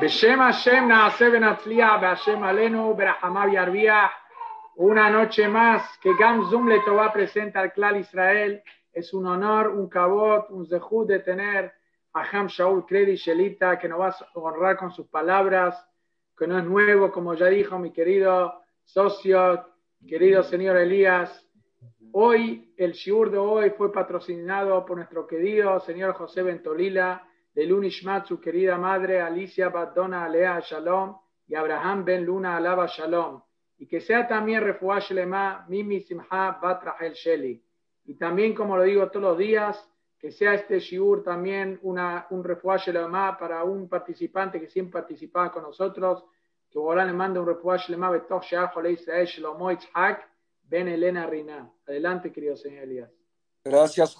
Beshem Hashem Hashem Alenu. Una noche más que Gam Zum Letová presenta al Clal Israel. Es un honor, un cabot, un zehut de tener a Ham Shaul Kredi Shelita, que nos va a honrar con sus palabras, que no es nuevo, como ya dijo mi querido socio, querido señor Elías. Hoy, el shiur de hoy fue patrocinado por nuestro querido señor José Bentolila, de Lunishmat, su querida madre Alicia Badona Alea Shalom y Abraham Ben Luna Alaba Shalom. Y que sea también Refuash Lema Mimi Simha Bat Rahel Sheli. Y también, como lo digo todos los días, que sea este shiur también una, un Refuash Lema para un participante que siempre participaba con nosotros, que Borán le manda un Refuash Lema Betoch Sheach Ole Israel Shlomo Ben Elena Rina. Adelante, querido señor. Gracias,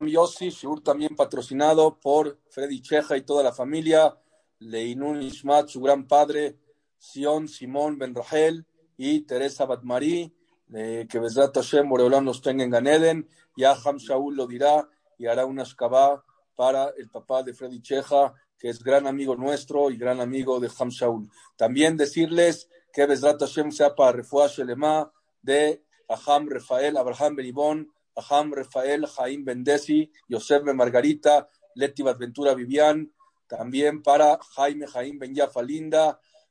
Yossi, Shiur también patrocinado por Freddy Cheja y toda la familia, Leinun Ishmat, su gran padre, Sion Simón Ben Rahel y Teresa Batmarí, eh, que Besrat Hashem Boreolam los tenga en Ganeden, ya Ham Shaul lo dirá y hará una shkabá para el papá de Freddy Cheja, que es gran amigo nuestro y gran amigo de Ham Shaul. También decirles que Besrat Hashem sea para Refuah Shelema de Aham Rafael Abraham Benibón, Aham Rafael Jaim Bendesi, Yosef Margarita, Leti Ventura Vivian, también para Jaime Jaim Ben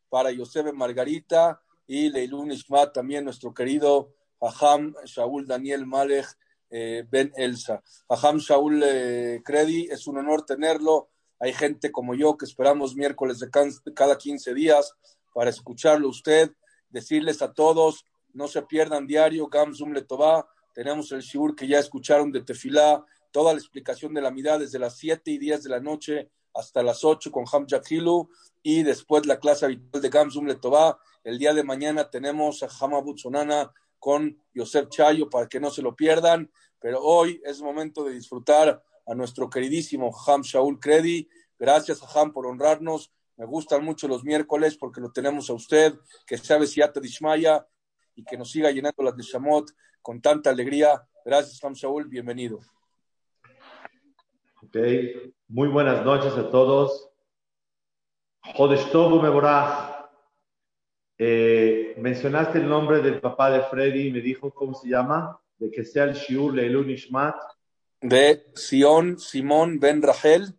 para Yosef Margarita y Leilun Ishmat, también nuestro querido Aham Shaul Daniel Malech eh, Ben Elsa. Aham Shaul eh, Credi, es un honor tenerlo. Hay gente como yo que esperamos miércoles de cada 15 días para escucharlo usted, decirles a todos, no se pierdan diario, Gam Zum Letová, tenemos el shiur que ya escucharon de Tefilá, toda la explicación de la mitad desde las 7 y 10 de la noche hasta las 8 con Ham Jakilu y después la clase habitual de Gamzum Letová. El día de mañana tenemos a Hamabut Sonana con Yosef Chayo para que no se lo pierdan, pero hoy es momento de disfrutar a nuestro queridísimo Ham Shaul Kredi. Gracias a Ham por honrarnos. Me gustan mucho los miércoles porque lo tenemos a usted, que sabe Siata Dishmaya y que nos siga llenando las de Shamot con tanta alegría. Gracias, Ham Shaul. Bienvenido. Ok, muy buenas noches a todos. Jodesh Tobu Meborach. Eh, mencionaste el nombre del papá de Freddy, me dijo cómo se llama, de que sea el Shiur Leilun Ishmat. De Sion Simón Ben Rahel.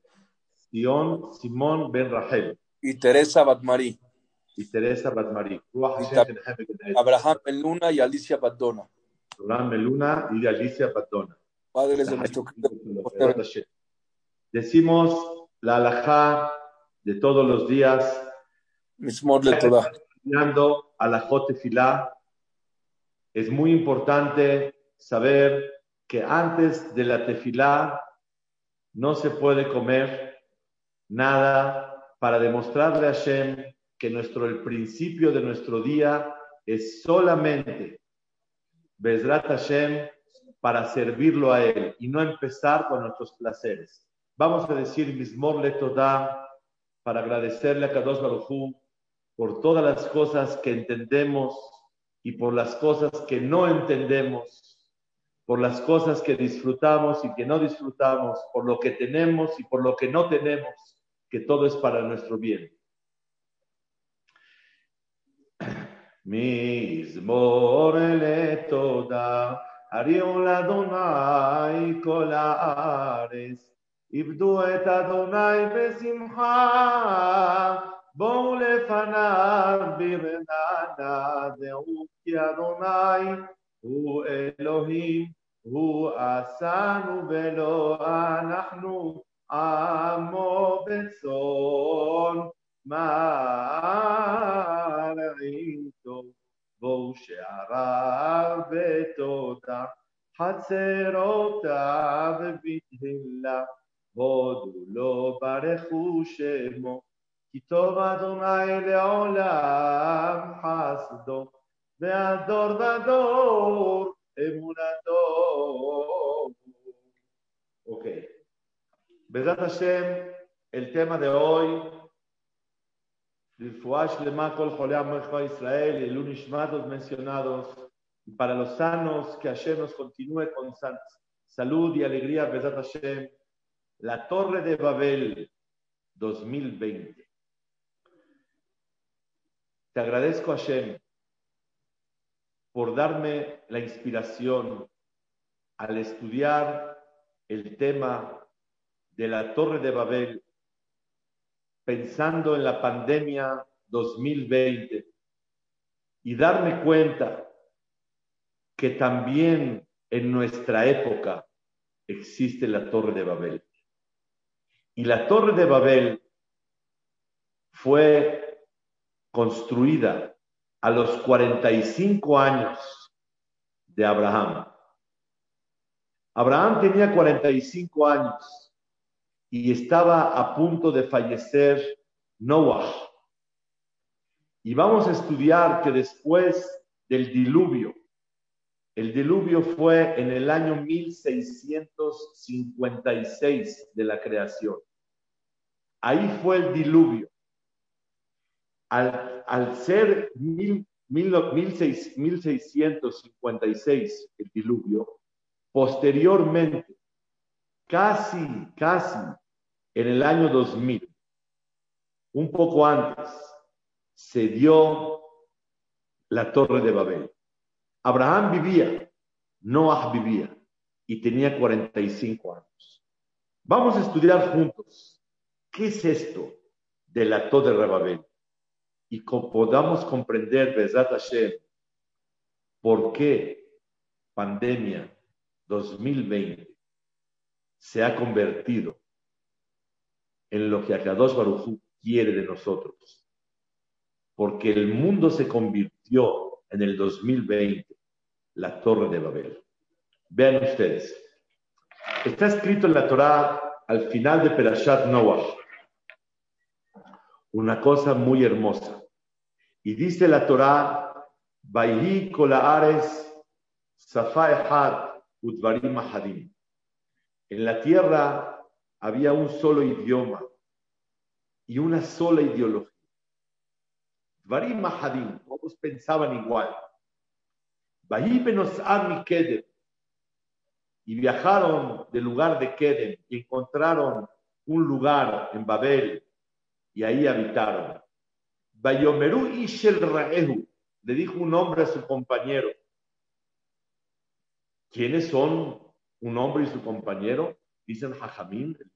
Sion Simón Ben Rahel. Y Teresa Batmarí. Y Teresa Batmarí. Abraham Ben Luna y Alicia Badona. Abraham Ben Luna y Alicia Badona. Padres de nuestro Decimos la alajá de todos los días. Mismor le toda. Mirando a la Jotefilá, es muy importante saber que antes de la tefilá no se puede comer nada para demostrarle a Hashem que nuestro, el principio de nuestro día es solamente Bezrat Hashem para servirlo a Él y no empezar con nuestros placeres. Vamos a decir Mismor le toda para agradecerle a Kadosh Baruj por todas las cosas que entendemos y por las cosas que no entendemos, por las cosas que disfrutamos y que no disfrutamos, por lo que tenemos y por lo que no tenemos, que todo es para nuestro bien. מזמור לתודה, הריעו לאדוני כל הארץ, עבדו את אדוני בשמחה, בואו לפניו ברננה, דעו כי אדוני הוא אלוהים, הוא עשנו ולא אנחנו עמו בצאן מרעיתו, בואו שעריו בתודה, חצרותיו בתהילה, הודו לו ברכו שמו, כי טוב אדוני לעולם חסדו, והדור ודור אמונתו. Ok. Besat Hashem, el tema de Israel el Unishmatos mencionados, y para los sanos, que Hashem nos continúe con salud y alegría, Besat Hashem, la Torre de Babel 2020. Te agradezco, Hashem, por darme la inspiración al estudiar el tema de la Torre de Babel, pensando en la pandemia 2020 y darme cuenta que también en nuestra época existe la Torre de Babel. Y la Torre de Babel fue construida a los 45 años de Abraham. Abraham tenía 45 años y estaba a punto de fallecer Noah. Y vamos a estudiar que después del diluvio, el diluvio fue en el año 1656 de la creación. Ahí fue el diluvio. Al, al ser mil, mil, mil seis- 1656 el diluvio, posteriormente, casi, casi en el año 2000, un poco antes, se dio la torre de Babel. Abraham vivía, Noah vivía y tenía 45 años. Vamos a estudiar juntos qué es esto de la torre de Babel y podamos comprender, Besat Hashem, por qué pandemia 2020 se ha convertido en lo que Akadosh Baruj Hu quiere de nosotros. Porque el mundo se convirtió en el 2020 la Torre de Babel. Vean ustedes. Está escrito en la Torá al final de Perashat Noah una cosa muy hermosa. Y dice la Torá, Vayhi kolaares safa echad udvarim ahadim. En la tierra había un solo idioma y una sola ideología. Dvarim ahadim, todos pensaban igual. Y viajaron del lugar de Kedem y encontraron un lugar en Babel y ahí habitaron. Bayomeru Ishel Raehu, le dijo un hombre a su compañero. ¿Quiénes son un hombre y su compañero? Dicen Jajamín, el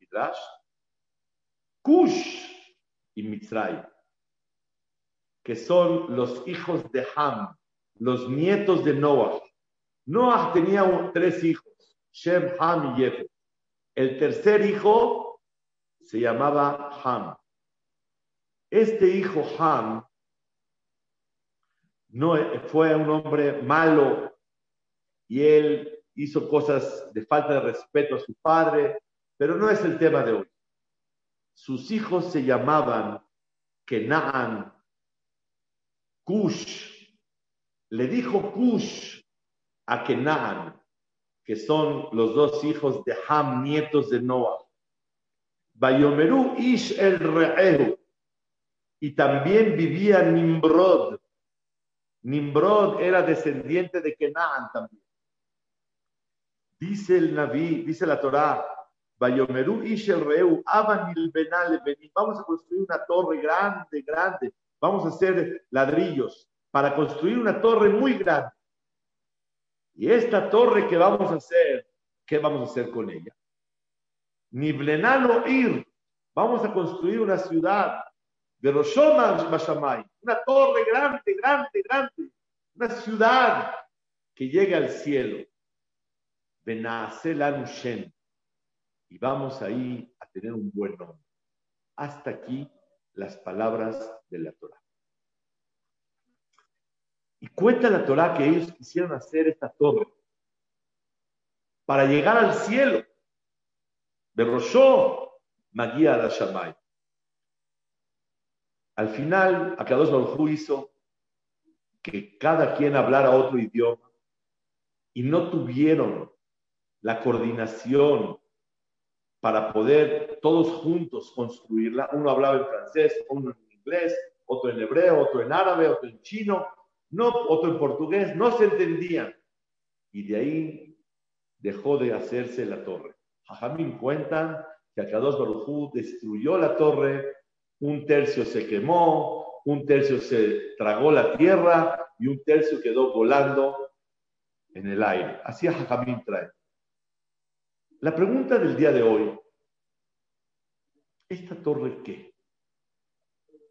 Cush y Mitzray, que son los hijos de Ham, los nietos de Noah. Noah tenía tres hijos, Shem, Ham y Yefet. El tercer hijo se llamaba Ham. Este hijo Ham no fue un hombre malo y él hizo cosas de falta de respeto a su padre, pero no es el tema de hoy. Sus hijos se llamaban Kenaan, Cush. Le dijo Cush a Kenaan, que son los dos hijos de Ham, nietos de Noah. Bayomeru Ish el Re'ehu. Y también vivía Nimrod. Nimrod era descendiente de Kenaan también. Dice el Naví, dice la Torá, Bayomeru Ish el Re'ehu, Abanil Benal Benim. Vamos a construir una torre grande, grande. Vamos a hacer ladrillos para construir una torre muy grande. Y esta torre que vamos a hacer, ¿qué vamos a hacer con ella? Niblenalo Ir. Vamos a construir una ciudad de Roshoma Bashamay, una torre grande, grande, grande, una ciudad que llegue al cielo. Benasel Anushem. Y vamos ahí a tener un buen nombre. Hasta aquí las palabras de la Torah. Y cuenta la Torah que ellos quisieron hacer esta torre para llegar al cielo. De Roshó, Magia al Shamay. Al final, Akadosh Baruj hizo que cada quien hablara otro idioma y no tuvieron la coordinación para poder todos juntos construirla. Uno hablaba en francés, uno en inglés, otro en hebreo, otro en árabe, otro en chino, no, otro en portugués, no se entendían. Y de ahí dejó de hacerse la torre. Jajamín cuentan que Akadosh Baruj destruyó la torre, un tercio se quemó, un tercio se tragó la tierra y un tercio quedó volando en el aire. Así Jajamín trae. La pregunta del día de hoy, ¿esta torre qué?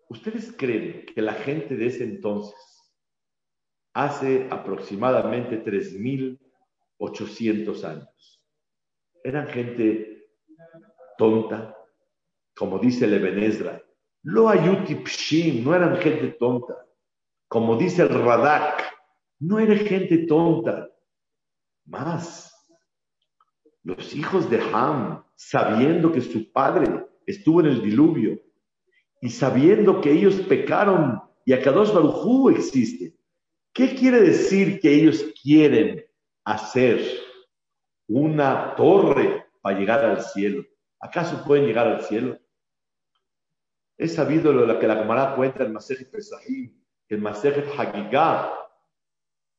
¿Ustedes creen que la gente de ese entonces, hace aproximadamente 3.800 años, eran gente tonta, como dice Lebenezra, lo ayuti pshim, no eran gente tonta, como dice el Radak, no era gente tonta, más los hijos de Ham, sabiendo que su padre estuvo en el diluvio y sabiendo que ellos pecaron y Akadosh Barujú existe, ¿qué quiere decir que ellos quieren hacer una torre para llegar al cielo? ¿Acaso pueden llegar al cielo? Es sabido lo que la Gemara cuenta en Masejet Pesahim, en Masejet Hagigah.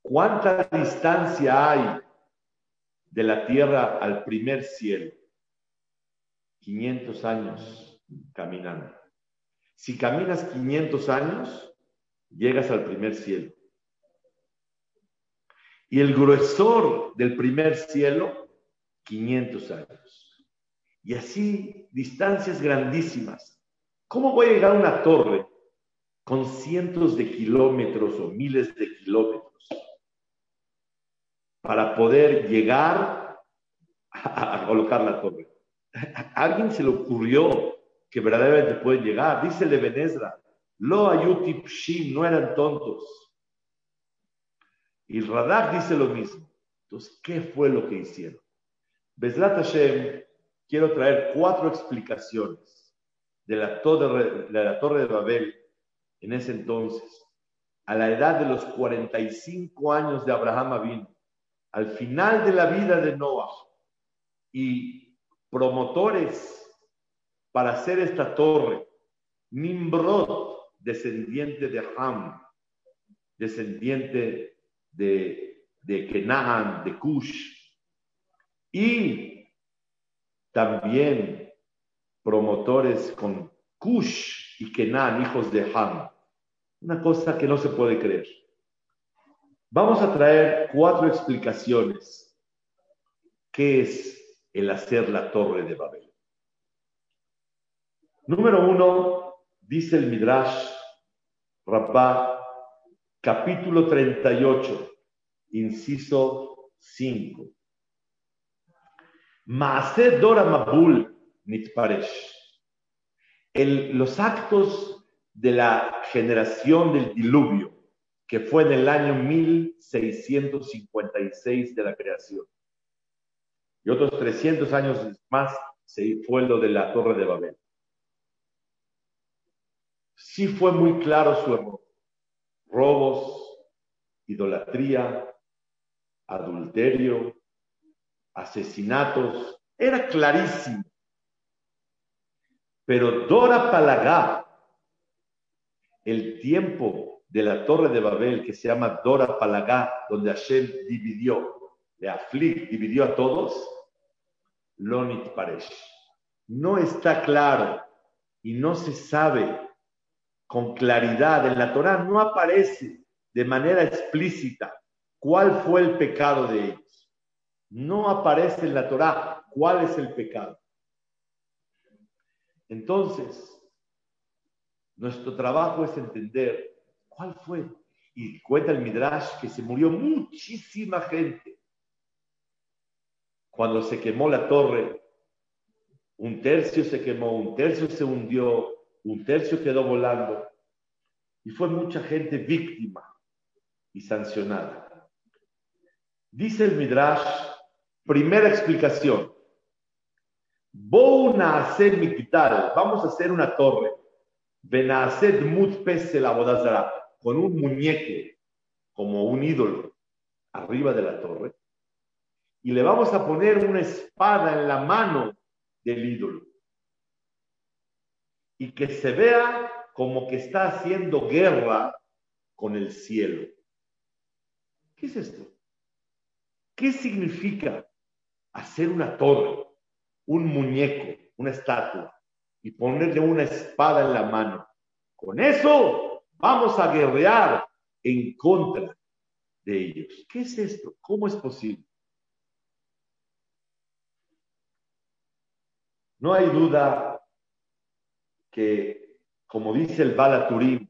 ¿Cuánta distancia hay de la tierra al primer cielo? 500 años caminando. Si caminas 500 años, llegas al primer cielo. Y el gruesor del primer cielo, 500 años. Y así, distancias grandísimas. ¿Cómo voy a llegar a una torre con cientos de kilómetros o miles de kilómetros para poder llegar a, colocar la torre? ¿A alguien se le ocurrió que verdaderamente pueden llegar? Dice Levenezra, lo ayuti pshim, no eran tontos. Y Radak dice lo mismo. Entonces, ¿qué fue lo que hicieron? Beslat Hashem, quiero traer cuatro explicaciones de la, torre, de la Torre de Babel en ese entonces, a la edad de los 45 años de Abraham vino, al final de la vida de Noah, y promotores para hacer esta torre, Nimrod, descendiente de Ham, descendiente de, de de Cush, y también promotores con Cush y Kenan, hijos de Ham. Una cosa que no se puede creer. Vamos a traer cuatro explicaciones. ¿Qué es el hacer la torre de Babel? Número uno, dice el Midrash Rabbah, capítulo 38, inciso 5. Maase Dora Mabul Nitparesh. los actos de la generación del diluvio, que fue en el año 1656 de la creación. Y otros 300 años más fue lo de la Torre de Babel. Sí fue muy claro su error. Robos, idolatría, adulterio, asesinatos. Era clarísimo. Pero Dora Palagá, el tiempo de la Torre de Babel, que se llama Dora Palagá, donde Hashem dividió, de Aflik, dividió a todos, Lonit Paresh. No está claro y no se sabe con claridad en la Torah, no aparece de manera explícita cuál fue el pecado de ellos. No aparece en la Torah cuál es el pecado. Entonces, nuestro trabajo es entender cuál fue. Y cuenta el Midrash que se murió muchísima gente. Cuando se quemó la torre, un tercio se quemó, un tercio se hundió, un tercio quedó volando. Y fue mucha gente víctima y sancionada. Dice el Midrash, primera explicación, Vamos a hacer una torre. Benased Mutpes la bodazara, con un muñeco, como un ídolo, arriba de la torre, y le vamos a poner una espada en la mano del ídolo. Y que se vea como que está haciendo guerra con el cielo. ¿Qué es esto? ¿Qué significa hacer una torre, un muñeco, una estatua y ponerle una espada en la mano? Con eso vamos a guerrear en contra de ellos. ¿Qué es esto? ¿Cómo es posible? No hay duda que, como dice el Balaturim,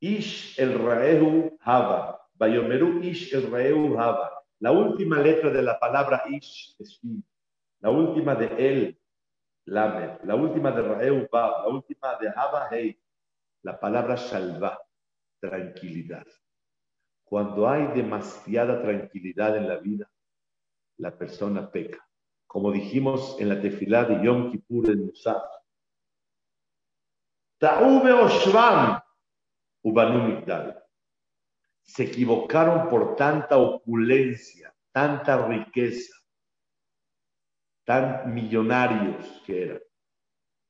Ish el Raehu Hava, Bayomeru Ish el Raehu Hava. La última letra de la palabra Ish es. La última de él, Lamed. La última de Raehu Vav. La última de Hava Hei. La palabra Shalva, tranquilidad. Cuando hay demasiada tranquilidad en la vida, la persona peca como dijimos en la tefilá de Yom Kippur en Musaf. Ta'ube Oshvam Ubanu Se equivocaron por tanta opulencia, tanta riqueza, tan millonarios que eran.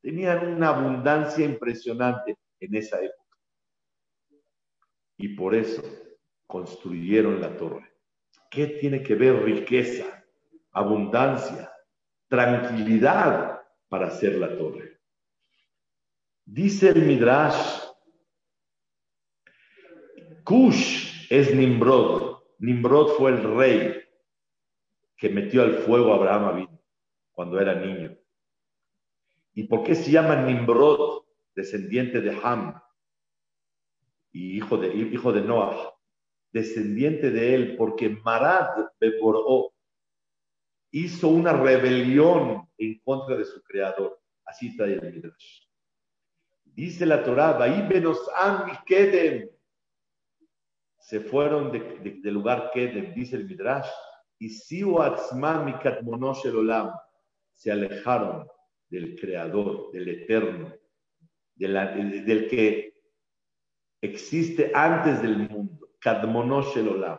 Tenían una abundancia impresionante en esa época. Y por eso construyeron la torre. ¿Qué tiene que ver riqueza? abundancia, tranquilidad para hacer la torre. Dice el Midrash, Cush es Nimrod. Nimrod fue el rey que metió al fuego a Abraham cuando era niño. ¿Y por qué se llama Nimrod, descendiente de Ham y hijo de, hijo de Noah? Descendiente de él, porque Marad Beboró hizo una rebelión en contra de su creador. Así está el Midrash. Dice la Torah, Kedem. Se fueron del de, lugar Kedem, dice el Midrash, y se alejaron del creador, del eterno, del que existe antes del mundo. Kadmonosh Olam.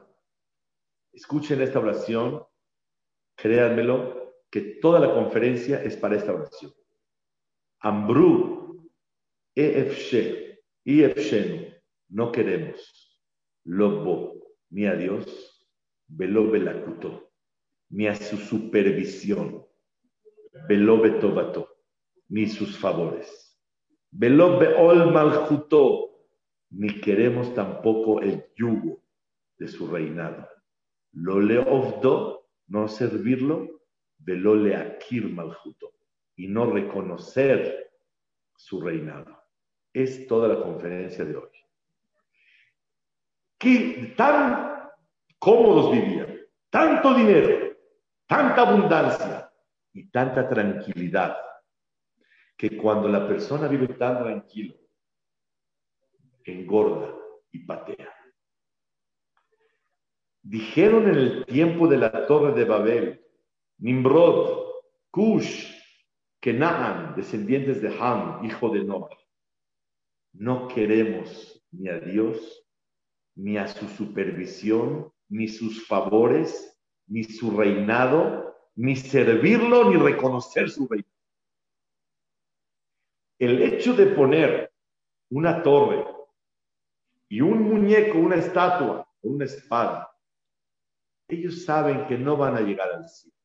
Escuchen esta oración créanmelo, que toda la conferencia es para esta oración. Ambru, EFShe, EFSHENU, no queremos, Lobo, ni a Dios, Velobe Lakuto, ni a su supervisión, Velobe Tobato, ni sus favores, Velobe Ol Maljuto, ni queremos tampoco el yugo de su reinado. Lo leofdo no servirlo, velole akir maljuto, y no reconocer su reinado. Es toda la conferencia de hoy. Que tan cómodos vivían, tanto dinero, tanta abundancia y tanta tranquilidad, que cuando la persona vive tan tranquilo, engorda y patea. Dijeron en el tiempo de la torre de Babel, Nimrod, Cush, Kenaan, descendientes de Ham, hijo de Noah, no queremos ni a Dios, ni a su supervisión, ni sus favores, ni su reinado, ni servirlo, ni reconocer su reino. El hecho de poner una torre y un muñeco, una estatua, una espada, ellos saben que no van a llegar al cielo,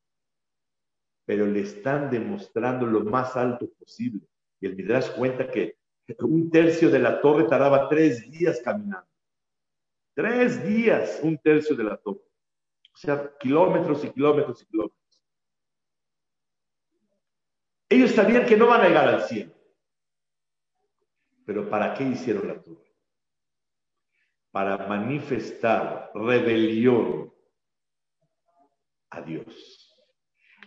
pero le están demostrando lo más alto posible. Y el Midrash cuenta que un tercio de la torre tardaba tres días caminando. Tres días, un tercio de la torre. O sea, kilómetros y kilómetros y kilómetros. Ellos sabían que no van a llegar al cielo. Pero ¿para qué hicieron la torre? Para manifestar rebelión a Dios.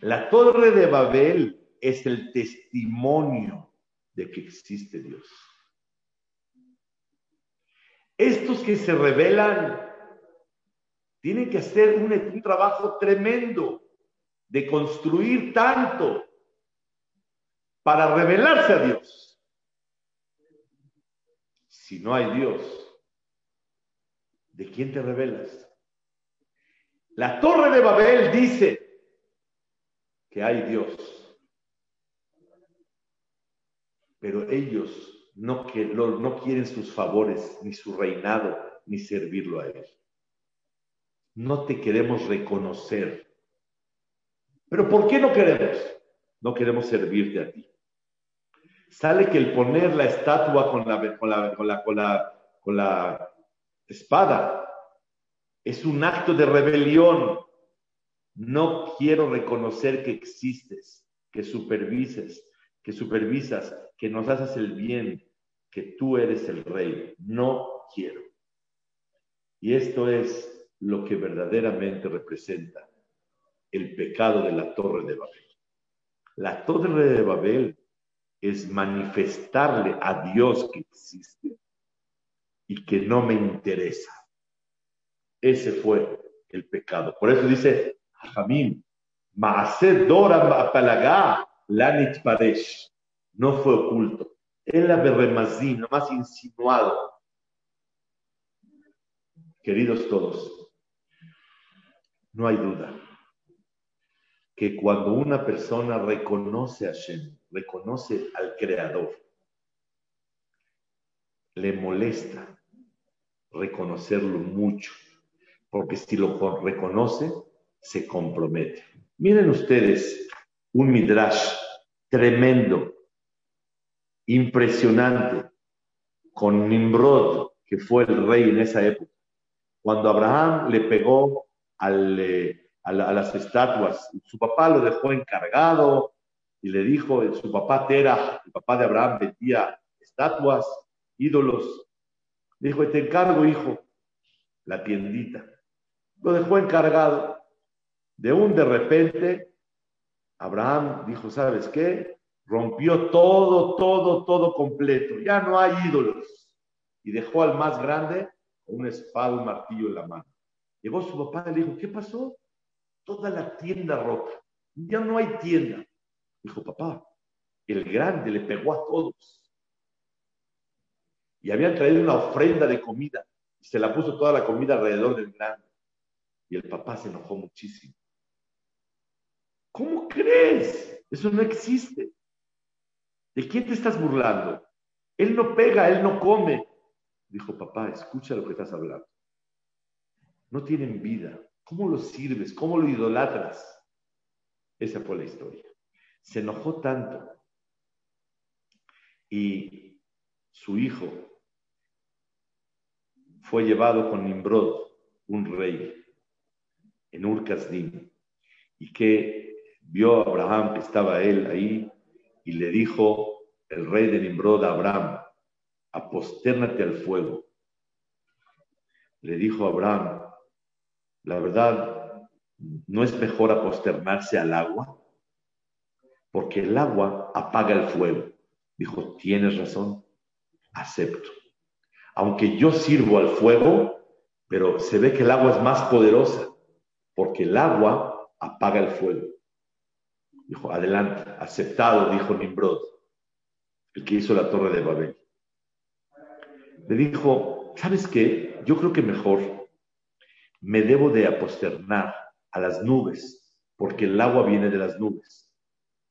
La torre de Babel es el testimonio de que existe Dios. Estos que se revelan tienen que hacer un, un trabajo tremendo de construir tanto para revelarse a Dios. Si no hay Dios, ¿de quién te revelas? La torre de Babel dice que hay Dios, pero ellos no, no quieren sus favores, ni su reinado, ni servirlo a Él. No te queremos reconocer. ¿Pero por qué no queremos? No queremos servirte a ti. Sale que el poner la estatua con la, con la, con la, con la, con la espada es un acto de rebelión. No quiero reconocer que existes, que supervises, que supervisas, que nos haces el bien, que tú eres el rey. No quiero. Y esto es lo que verdaderamente representa el pecado de la torre de Babel. La torre de Babel es manifestarle a Dios que existe y que no me interesa. Ese fue el pecado. Por eso dice Jamín, Dora Lanit Paresh. No fue oculto. Él la berremazí, más insinuado. Queridos todos, no hay duda que cuando una persona reconoce a Shem, reconoce al Creador, le molesta reconocerlo mucho, porque si lo reconoce, se compromete. Miren ustedes un midrash tremendo, impresionante, con Nimrod, que fue el rey en esa época. Cuando Abraham le pegó eh, a, las estatuas, su papá lo dejó encargado y le dijo, su papá Tera, el papá de Abraham, vendía estatuas, ídolos. Le dijo, te encargo, hijo, la tiendita. Lo dejó encargado. De un de repente, Abraham dijo, ¿sabes qué? Rompió todo, todo, todo completo. Ya no hay ídolos. Y dejó al más grande una espada, un martillo en la mano. Llegó su papá y le dijo, ¿qué pasó? Toda la tienda rota. Ya no hay tienda. Dijo, papá, el grande le pegó a todos. Y habían traído una ofrenda de comida. Y se la puso toda la comida alrededor del grande. Y el papá se enojó muchísimo. ¿Cómo crees? Eso no existe. ¿De quién te estás burlando? Él no pega, él no come. Dijo, papá, escucha lo que estás hablando. No tienen vida. ¿Cómo lo sirves? ¿Cómo lo idolatras? Esa fue la historia. Se enojó tanto. Y su hijo fue llevado con Nimrod, un rey, en Urkazdim, y que vio a Abraham que estaba él ahí y le dijo el rey de Nimrod a Abraham, apostérnate al fuego. Le dijo Abraham, la verdad, ¿no es mejor aposternarse al agua? Porque el agua apaga el fuego. Dijo, tienes razón, acepto. Aunque yo sirvo al fuego, pero se ve que el agua es más poderosa, porque el agua apaga el fuego. Dijo, adelante, aceptado, dijo Nimrod, el que hizo la torre de Babel le dijo, ¿sabes qué? Yo creo que mejor me debo de aposternar a las nubes, porque el agua viene de las nubes.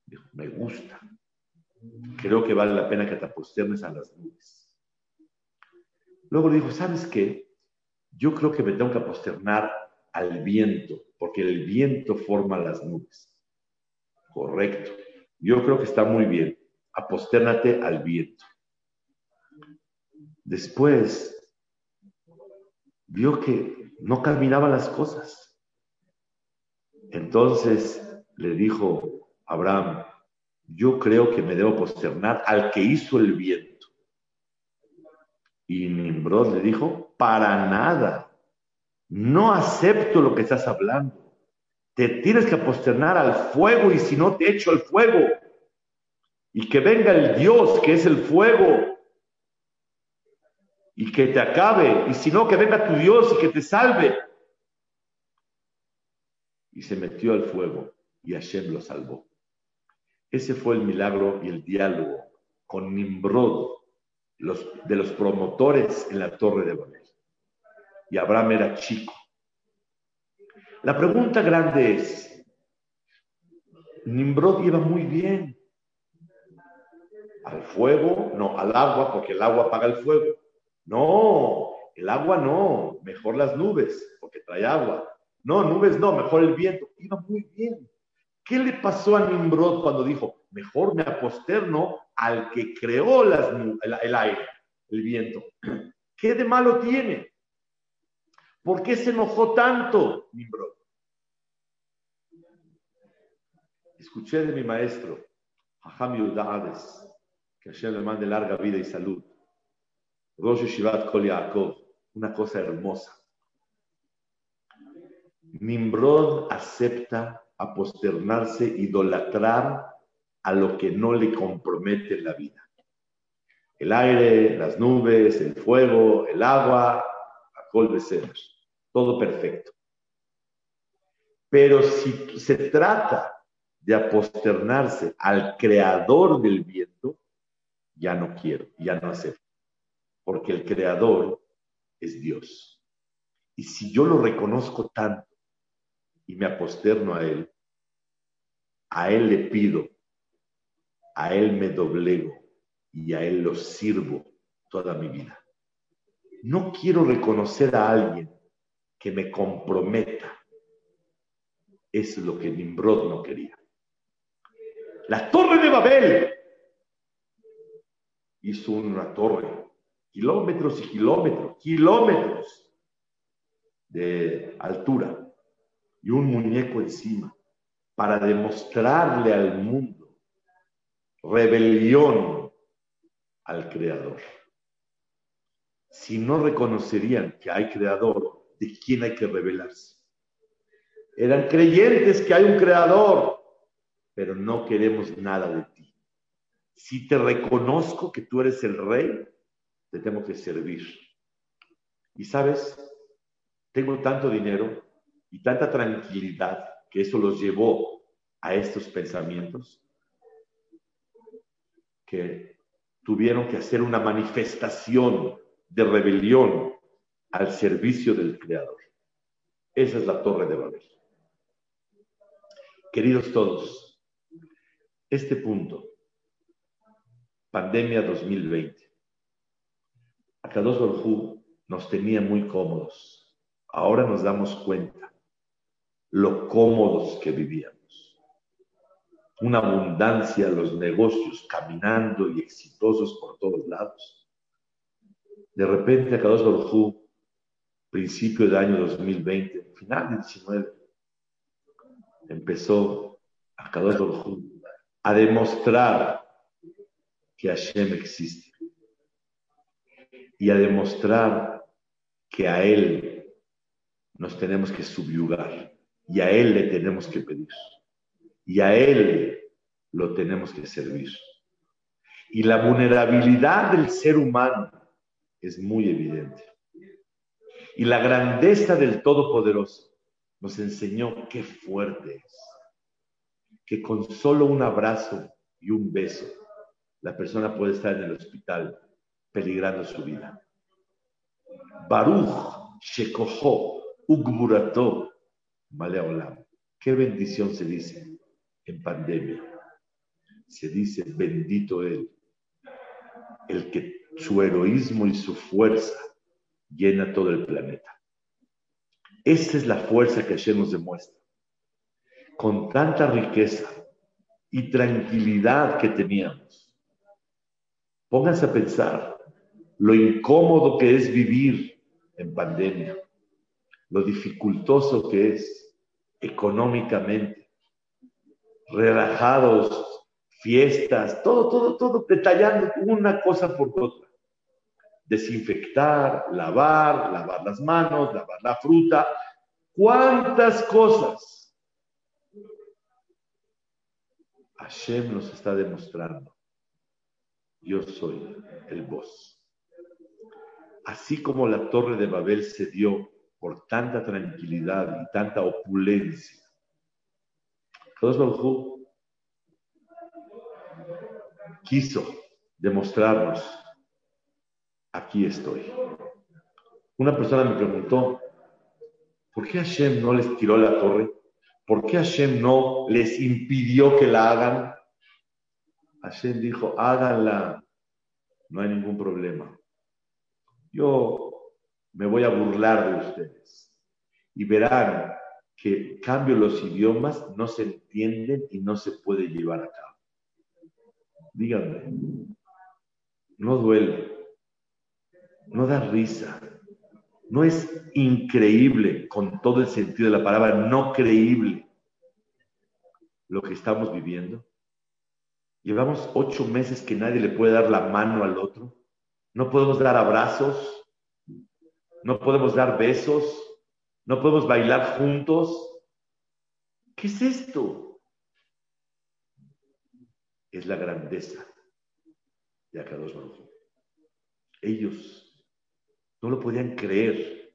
Dijo, me gusta. Creo que vale la pena que te aposternes a las nubes. Luego le dijo, ¿sabes qué? Yo creo que me tengo que aposternar al viento, porque el viento forma las nubes. Correcto. Yo creo que está muy bien. Apostérnate al viento. Después vio que no caminaban las cosas. Entonces le dijo Abraham, yo creo que me debo posternar al que hizo el viento. Y Nimrod le dijo, para nada, no acepto lo que estás hablando. Te tienes que posternar al fuego y si no te echo el fuego. Y que venga el Dios que es el fuego y que te acabe, y si no, que venga tu Dios y que te salve. Y se metió al fuego y Hashem lo salvó. Ese fue el milagro y el diálogo con Nimrod, los, de los promotores en la Torre de Babel. Y Abraham era chico. La pregunta grande es, Nimrod iba muy bien. Al fuego, no, al agua, porque el agua apaga el fuego. No, el agua no, mejor las nubes, porque trae agua. No, nubes no, mejor el viento. Iba muy bien. ¿Qué le pasó a Nimrod cuando dijo, mejor me aposterno al que creó las, el, aire, el viento? ¿Qué de malo tiene? ¿Por qué se enojó tanto Nimrod? Escuché de mi maestro, Hajam Yudades, que Hashem le mande larga vida y salud. Rosh Shivat Kol Yaakov, una cosa hermosa. Nimrod acepta aposternarse, idolatrar a lo que no le compromete la vida. El aire, las nubes, el fuego, el agua, col de ceros, todo perfecto. Pero si se trata de aposternarse al creador del viento, ya no quiero, ya no acepto. Porque el creador es Dios. Y si yo lo reconozco tanto y me aposterno a Él, a Él le pido, a Él me doblego y a Él lo sirvo toda mi vida. No quiero reconocer a alguien que me comprometa. Es lo que Nimrod no quería. La torre de Babel hizo una torre, kilómetros y kilómetros, kilómetros de altura y un muñeco encima para demostrarle al mundo rebelión al creador. Si no reconocerían que hay creador, ¿de quién hay que rebelarse? Eran creyentes que hay un creador, pero no queremos nada de ti. Si te reconozco que tú eres el rey, te tengo que servir. Y sabes, tengo tanto dinero y tanta tranquilidad que eso los llevó a estos pensamientos que tuvieron que hacer una manifestación de rebelión al servicio del Creador. Esa es la torre de Babel. Queridos todos, este punto, pandemia 2020, Akadosh Baruj nos tenía muy cómodos. Ahora nos damos cuenta lo cómodos que vivíamos. Una abundancia, los negocios caminando y exitosos por todos lados. De repente, Akadosh Baruj principio del año 2020, final de 19, empezó Akadosh Baruj a demostrar que Hashem existe y a demostrar que a Él nos tenemos que subyugar y a Él le tenemos que pedir y a Él lo tenemos que servir. Y la vulnerabilidad del ser humano es muy evidente. Y la grandeza del Todopoderoso nos enseñó qué fuerte es que con solo un abrazo y un beso la persona puede estar en el hospital peligrando su vida. Baruch Shekoho Ugmurato Maleolam. Qué bendición se dice en pandemia. Se dice bendito Él, el que su heroísmo y su fuerza llena todo el planeta. Esa es la fuerza que Hashem nos demuestra con tanta riqueza y tranquilidad que teníamos. Pónganse a pensar lo incómodo que es vivir en pandemia, lo dificultoso que es económicamente, relajados, fiestas, todo, todo, todo detallando una cosa por otra. Desinfectar, lavar, lavar las manos, lavar la fruta, cuántas cosas Hashem nos está demostrando, yo soy el voz. Así como la torre de Babel se dio por tanta tranquilidad y tanta opulencia, Dios quiso demostrarnos aquí estoy. Una persona me preguntó, ¿por qué Hashem no les tiró la torre? ¿Por qué Hashem no les impidió que la hagan? Hashem dijo, háganla, no hay ningún problema. Yo me voy a burlar de ustedes y verán que cambio los idiomas no se entienden y no se puede llevar a cabo. Díganme, no duele, no da risa, no es increíble con todo el sentido de la palabra, no creíble lo que estamos viviendo. Llevamos ocho meses que nadie le puede dar la mano al otro. No podemos dar abrazos, no podemos dar besos, no podemos bailar juntos. ¿Qué es esto? Es la grandeza de Akadosh Baruj. Ellos no lo podían creer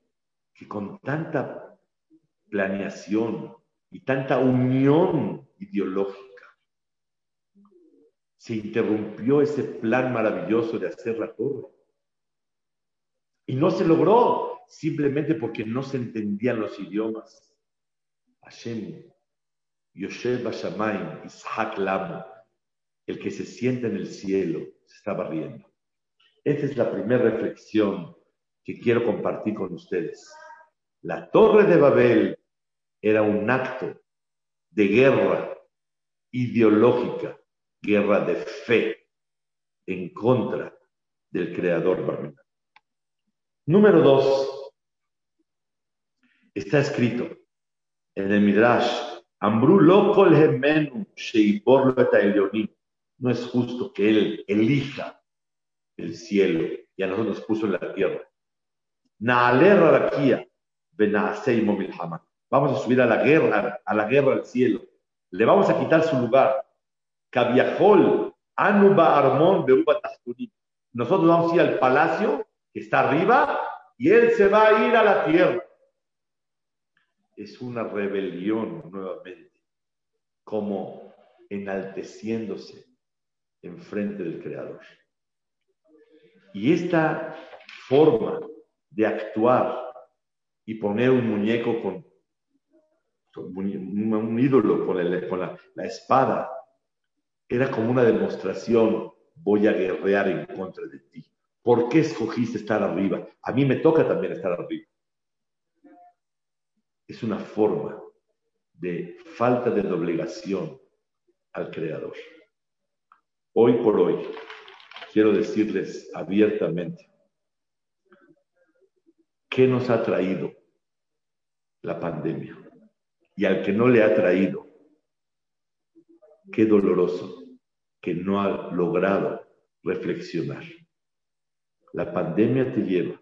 que con tanta planeación y tanta unión ideológica se interrumpió ese plan maravilloso de hacer la torre. Y no se logró simplemente porque no se entendían los idiomas. Hashem, Yosef Bashamayim, Ishak Lamo, el que se sienta en el cielo, se estaba riendo. Esta es la primera reflexión que quiero compartir con ustedes. La torre de Babel era un acto de guerra ideológica, guerra de fe en contra del creador. Número dos, está escrito en el Midrash, Ambru lokol hemenu no es justo que él elija el cielo y a nosotros nos puso en la tierra. Vamos a subir a la guerra, a la guerra al cielo. Le vamos a quitar su lugar. Anuba Armón Nosotros vamos a ir al palacio que está arriba y él se va a ir a la tierra. Es una rebelión nuevamente, como enalteciéndose enfrente del Creador. Y esta forma de actuar y poner un muñeco con, un, ídolo con, la espada era como una demostración, voy a guerrear en contra de ti. ¿Por qué escogiste estar arriba? A mí me toca también estar arriba. Es una forma de falta de doblegación al Creador. Hoy por hoy, quiero decirles abiertamente, ¿qué nos ha traído la pandemia? Y al que no le ha traído, qué doloroso que no ha logrado reflexionar. La pandemia te lleva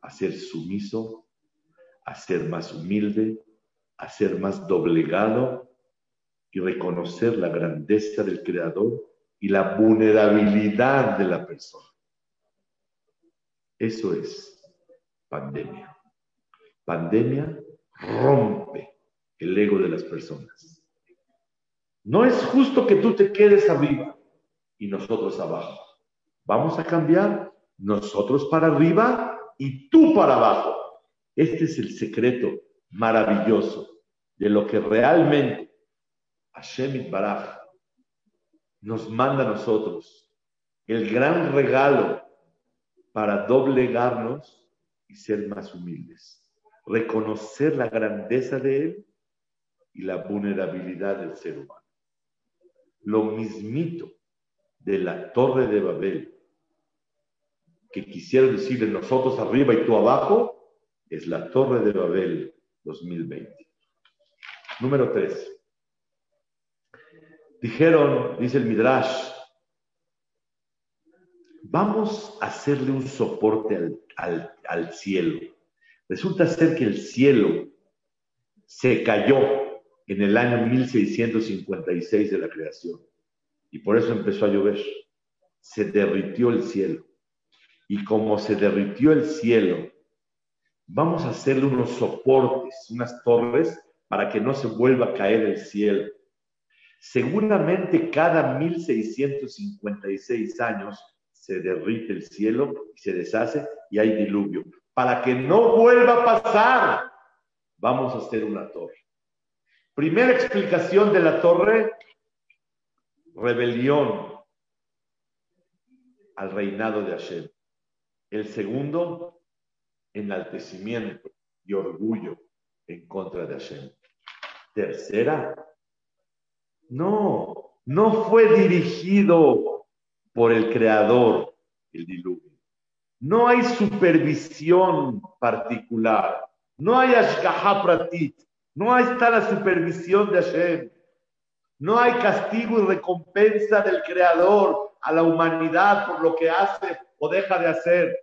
a ser sumiso, a ser más humilde, a ser más doblegado y reconocer la grandeza del Creador y la vulnerabilidad de la persona. Eso es pandemia. Pandemia rompe el ego de las personas. No es justo que tú te quedes arriba y nosotros abajo. Vamos a cambiar nosotros para arriba y tú para abajo. Este es el secreto maravilloso de lo que realmente Hashem Baraj nos manda a nosotros. El gran regalo para doblegarnos y ser más humildes. Reconocer la grandeza de Él y la vulnerabilidad del ser humano. Lo mismito de la torre de Babel que quisiera decirle nosotros arriba y tú abajo, es la Torre de Babel 2020. Número 3. Dijeron, dice el Midrash, vamos a hacerle un soporte al, al cielo. Resulta ser que el cielo se cayó en el año 1656 de la creación y por eso empezó a llover. Se derritió el cielo y como se derritió el cielo, vamos a hacerle unos soportes, unas torres, para que no se vuelva a caer el cielo. Seguramente cada 1656 años se derrite el cielo y se deshace y hay diluvio. Para que no vuelva a pasar, vamos a hacer una torre. Primera explicación de la torre, rebelión al reinado de Hashem. El segundo, enaltecimiento y orgullo en contra de Hashem. Tercera, no, no fue dirigido por el Creador el diluvio. No hay supervisión particular. No hay ashgaha pratit. No está la supervisión de Hashem. No hay castigo y recompensa del Creador a la humanidad por lo que hace o deja de hacer.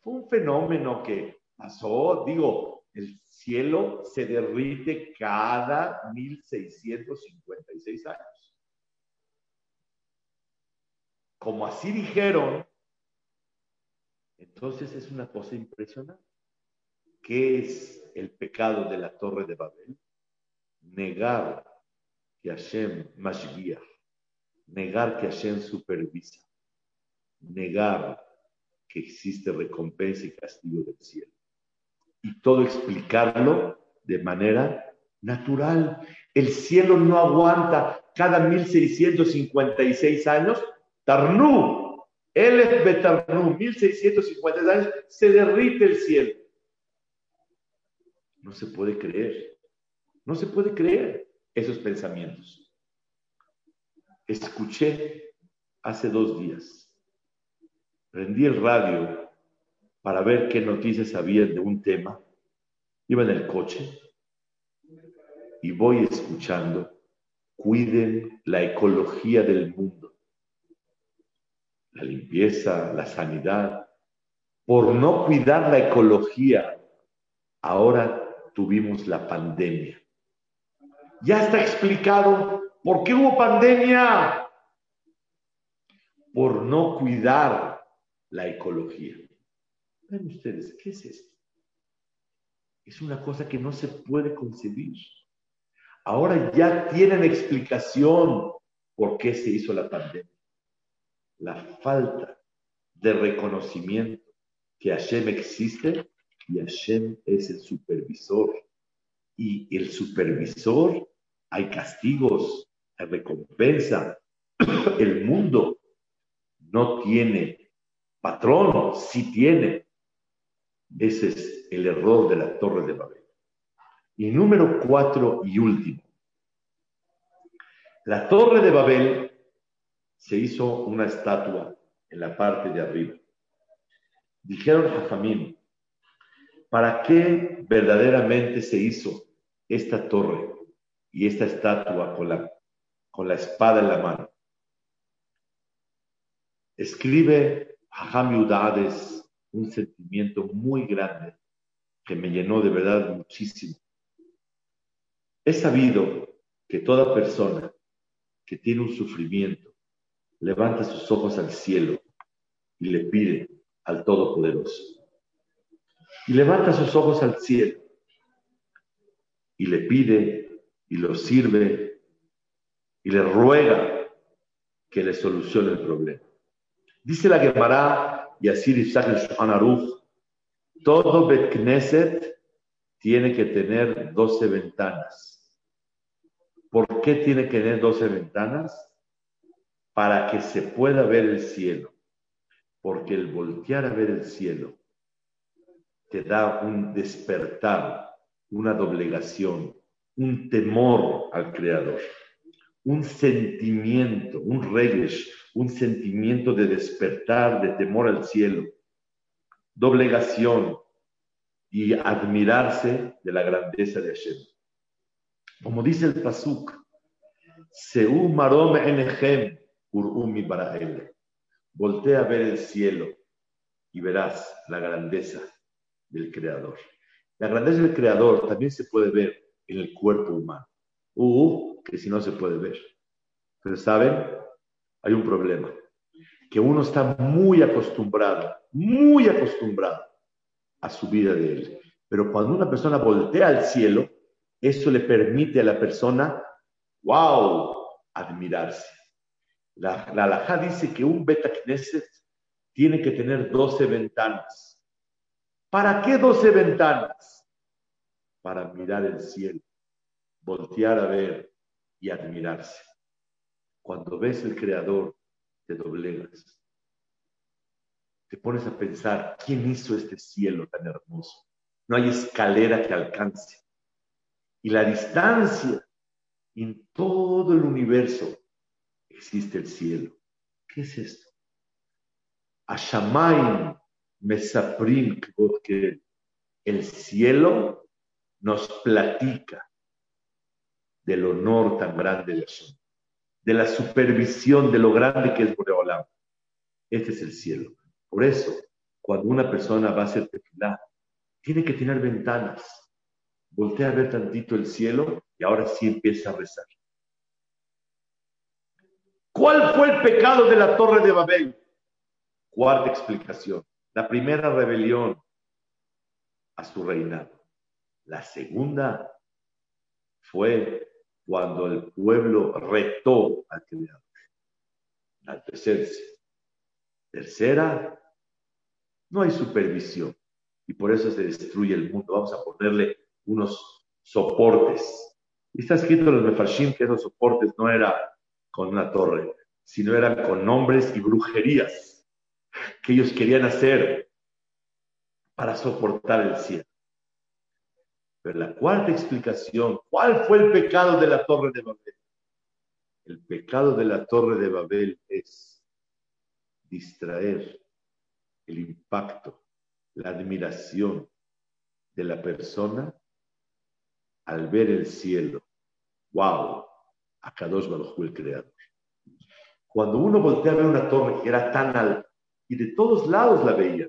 Fue un fenómeno que pasó, digo, el cielo se derrite cada 1656 años. Como así dijeron, entonces es una cosa impresionante. ¿Qué es el pecado de la torre de Babel? Negar que Hashem guía, negar que Hashem supervisa, negar que existe recompensa y castigo del cielo y todo explicarlo de manera natural. El cielo no aguanta cada 1656 años. Tarnú, él es Betarnú, 1656 años, se derrite el cielo. No se puede creer, no se puede creer esos pensamientos. Escuché hace dos días, prendí el radio para ver qué noticias había de un tema. Iba en el coche y voy escuchando, cuiden la ecología del mundo, la limpieza, la sanidad. Por no cuidar la ecología, ahora tuvimos la pandemia. Ya está explicado por qué hubo pandemia. Por no cuidar la ecología ustedes, ¿qué es esto? Es una cosa que no se puede concebir. Ahora ya tienen explicación por qué se hizo la pandemia. La falta de reconocimiento que Hashem existe y Hashem es el supervisor. Y el supervisor, hay castigos, recompensa. El mundo no tiene patrón, sí tiene. Ese es el error de la Torre de Babel. Y número cuatro y último. La Torre de Babel se hizo una estatua en la parte de arriba. Dijeron a Jamín, ¿para qué verdaderamente se hizo esta torre y esta estatua con la, con la espada en la mano? Escribe Jajam Udades un sentimiento muy grande que me llenó de verdad muchísimo. He sabido que toda persona que tiene un sufrimiento levanta sus ojos al cielo y le pide al Todopoderoso. Y levanta sus ojos al cielo y le pide y lo sirve y le ruega que le solucione el problema. Dice la Gemara y así dice el todo Bet Knesset tiene que tener 12 ventanas. ¿Por qué tiene que tener 12 ventanas? Para que se pueda ver el cielo. Porque el voltear a ver el cielo te da un despertar, una doblegación, un temor al Creador, un sentimiento, un regesh, un sentimiento de despertar, de temor al cielo, doblegación y admirarse de la grandeza de Hashem. Como dice el Pasuk, Seu marom enechem urumi barael. Voltea a ver el cielo y verás la grandeza del Creador. La grandeza del Creador también se puede ver en el cuerpo humano. Uh, que si no se puede ver. Pero ¿saben? hay un problema, que uno está muy acostumbrado, muy acostumbrado a su vida de él. Pero cuando una persona voltea al cielo, eso le permite a la persona, wow, admirarse. La, la alajá dice que un Beta Knesset tiene que tener 12 ventanas. ¿Para qué 12 ventanas? Para mirar el cielo, voltear a ver y admirarse. Cuando ves el Creador, te doblegas. Te pones a pensar, ¿quién hizo este cielo tan hermoso? No hay escalera que alcance. Y la distancia en todo el universo existe el cielo. ¿Qué es esto? Ashamaim Mesaprim que el cielo nos platica del honor tan grande de Hashem, de la supervisión de lo grande que es Boreolam. Este es el cielo. Por eso, cuando una persona va a hacer tefilá, tiene que tener ventanas. Voltea a ver tantito el cielo y ahora sí empieza a rezar. ¿Cuál fue el pecado de la torre de Babel? Cuarta explicación. La primera rebelión a su reinado. La segunda fue cuando el pueblo retó al Creador. Tercera, tercera, no hay supervisión y por eso se destruye el mundo. Vamos a ponerle unos soportes. Y está escrito en los Mefarshim que esos soportes no eran con una torre, sino eran con nombres y brujerías que ellos querían hacer para soportar el cielo. Pero la cuarta explicación, ¿cuál fue el pecado de la torre de Babel? El pecado de la torre de Babel es distraer el impacto, la admiración de la persona al ver el cielo. ¡Wow! A Kadosh Baruj el creador. Cuando uno voltea a ver una torre que era tan alta y de todos lados la veía,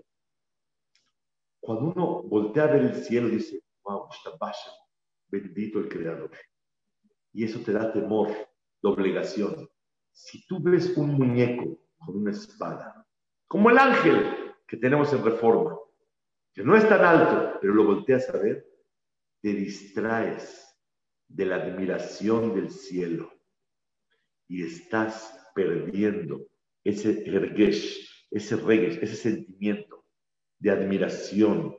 cuando uno voltea a ver el cielo dice, bendito el creador. Y eso te da temor, doblegación. Si tú ves un muñeco con una espada, como el ángel que tenemos en reforma, que no es tan alto, pero lo volteas a ver, te distraes de la admiración del cielo y estás perdiendo ese ergesh, ese regesh, ese sentimiento de admiración,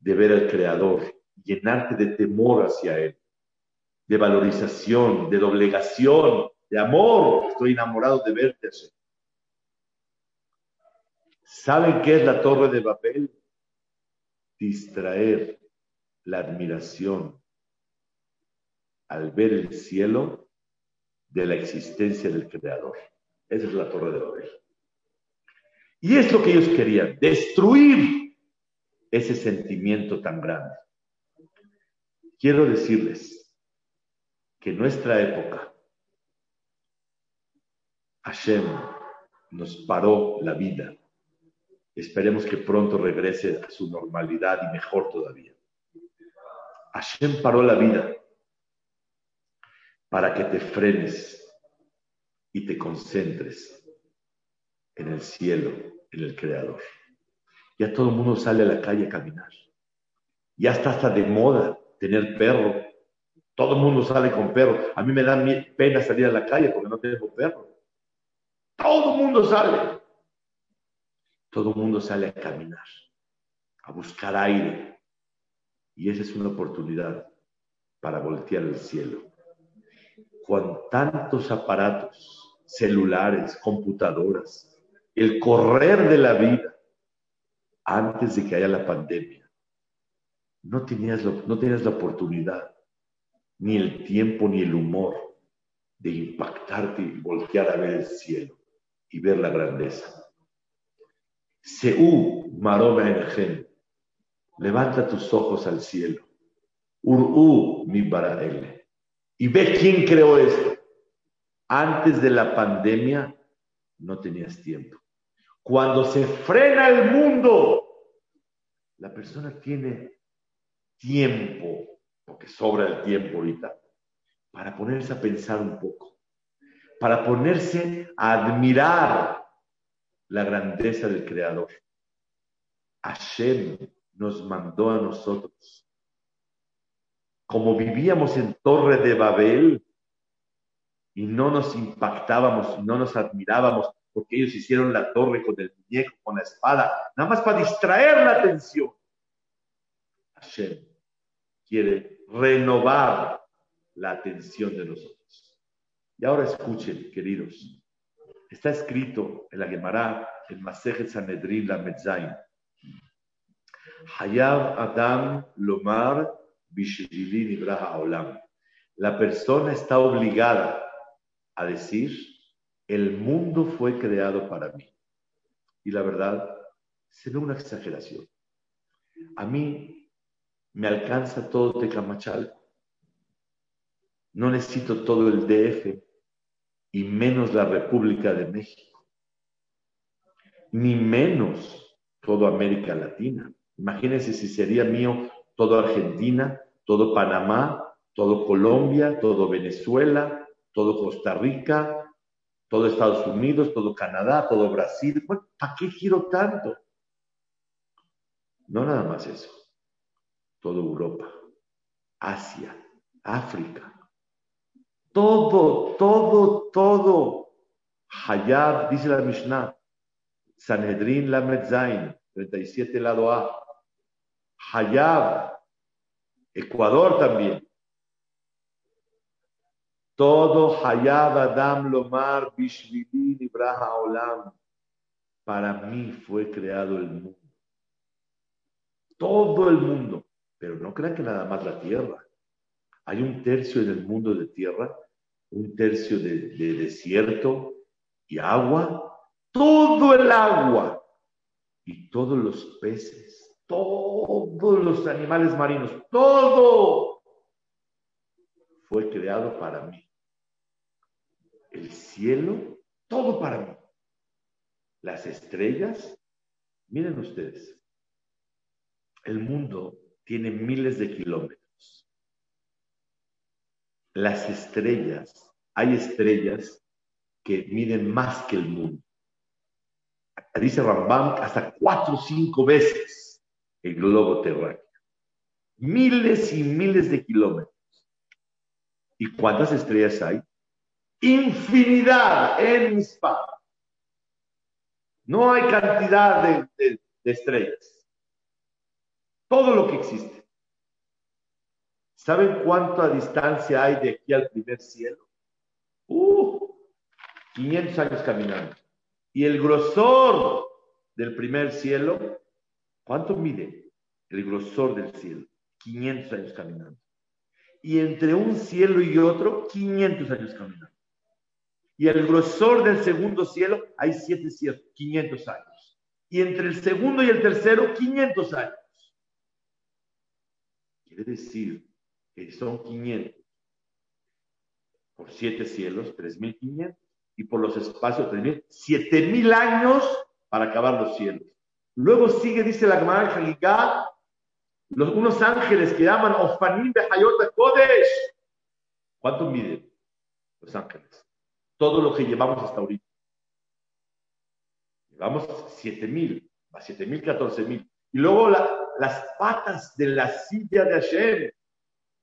de ver al Creador, llenarte de temor hacia Él, de valorización, de doblegación, de amor. Estoy enamorado de verte, ¿Saben qué es la torre de Babel? Distraer la admiración al ver el cielo de la existencia del Creador. Esa es la torre de Babel. Y es lo que ellos querían, destruir ese sentimiento tan grande. Quiero decirles que nuestra época Hashem nos paró la vida. Esperemos que pronto regrese a su normalidad y mejor todavía. Hashem paró la vida para que te frenes y te concentres en el cielo, en el Creador. Ya todo el mundo sale a la calle a caminar. Ya está hasta de moda tener perro. Todo el mundo sale con perro. A mí me da pena salir a la calle porque no tengo perro. Todo el mundo sale. Todo el mundo sale a caminar, a buscar aire. Y esa es una oportunidad para voltear el cielo. Con tantos aparatos, celulares, computadoras, el correr de la vida, antes de que haya la pandemia, no tenías, no tenías la oportunidad, ni el tiempo, ni el humor de impactarte y voltear a ver el cielo y ver la grandeza. Seú maroma en levanta tus ojos al cielo. Urú mi baraele. Y ve quién creó esto. Antes de la pandemia no tenías tiempo. Cuando se frena el mundo, la persona tiene tiempo, porque sobra el tiempo ahorita, para ponerse a pensar un poco, para ponerse a admirar la grandeza del Creador. Hashem nos mandó a nosotros. Como vivíamos en Torre de Babel y no nos impactábamos, no nos admirábamos porque ellos hicieron la torre con el muñeco, con la espada, nada más para distraer la atención. Hashem quiere renovar la atención de nosotros. Y ahora escuchen, queridos, está escrito en la Gemara, en Masejet Sanedrin, la Metzain, Hayab Adam Lomar Bishvilin Ibraha Olam. La persona está obligada a decir, el mundo fue creado para mí. Y la verdad, será una exageración. A mí me alcanza todo Tecamachal. No necesito todo el DF y menos la República de México. Ni menos toda América Latina. Imagínense si sería mío todo Argentina, todo Panamá, todo Colombia, todo Venezuela, todo Costa Rica, todo Estados Unidos, todo Canadá, todo Brasil. ¿Para qué quiero tanto? No nada más eso. Todo Europa, Asia, África. Todo, todo, todo. Hayab, dice la Mishnah. Sanhedrin la Zain, 37 lado A. Hayab, Ecuador también. Todo Hayab Adam Lomar Bishvilin Ibraha Olam. Para mí fue creado el mundo. Todo el mundo. Pero no crean que nada más la tierra. Hay un tercio en el mundo de tierra, un tercio de, de desierto y agua. Todo el agua y todos los peces, todos los animales marinos, todo fue creado para mí el cielo, todo para mí. Las estrellas, miren ustedes, el mundo tiene miles de kilómetros. Las estrellas, hay estrellas que miden más que el mundo. Dice Rambam hasta cuatro o cinco veces el globo terráqueo. Miles y miles de kilómetros. ¿Y cuántas estrellas hay? Infinidad en mis padres. No hay cantidad de, estrellas. Todo lo que existe. ¿Saben cuánta distancia hay de aquí al primer cielo? Uh, 500 años caminando. Y el grosor del primer cielo, ¿cuánto mide el grosor del cielo? 500 años caminando. Y entre un cielo y otro, 500 años caminando y el grosor del segundo cielo hay siete cielos, 500 años. Y entre el segundo y el tercero, 500 años. Quiere decir que son 500 por siete cielos, 3.500, y por los espacios, 3.000, 7.000 años para acabar los cielos. Luego sigue, dice la Gemara los unos ángeles que llaman Ofanim de Hayot Kodesh. ¿Cuánto miden los ángeles? Todo lo que llevamos hasta ahorita. Llevamos 7.000, más 7.000, 14.000. Y luego las patas de la silla de Hashem,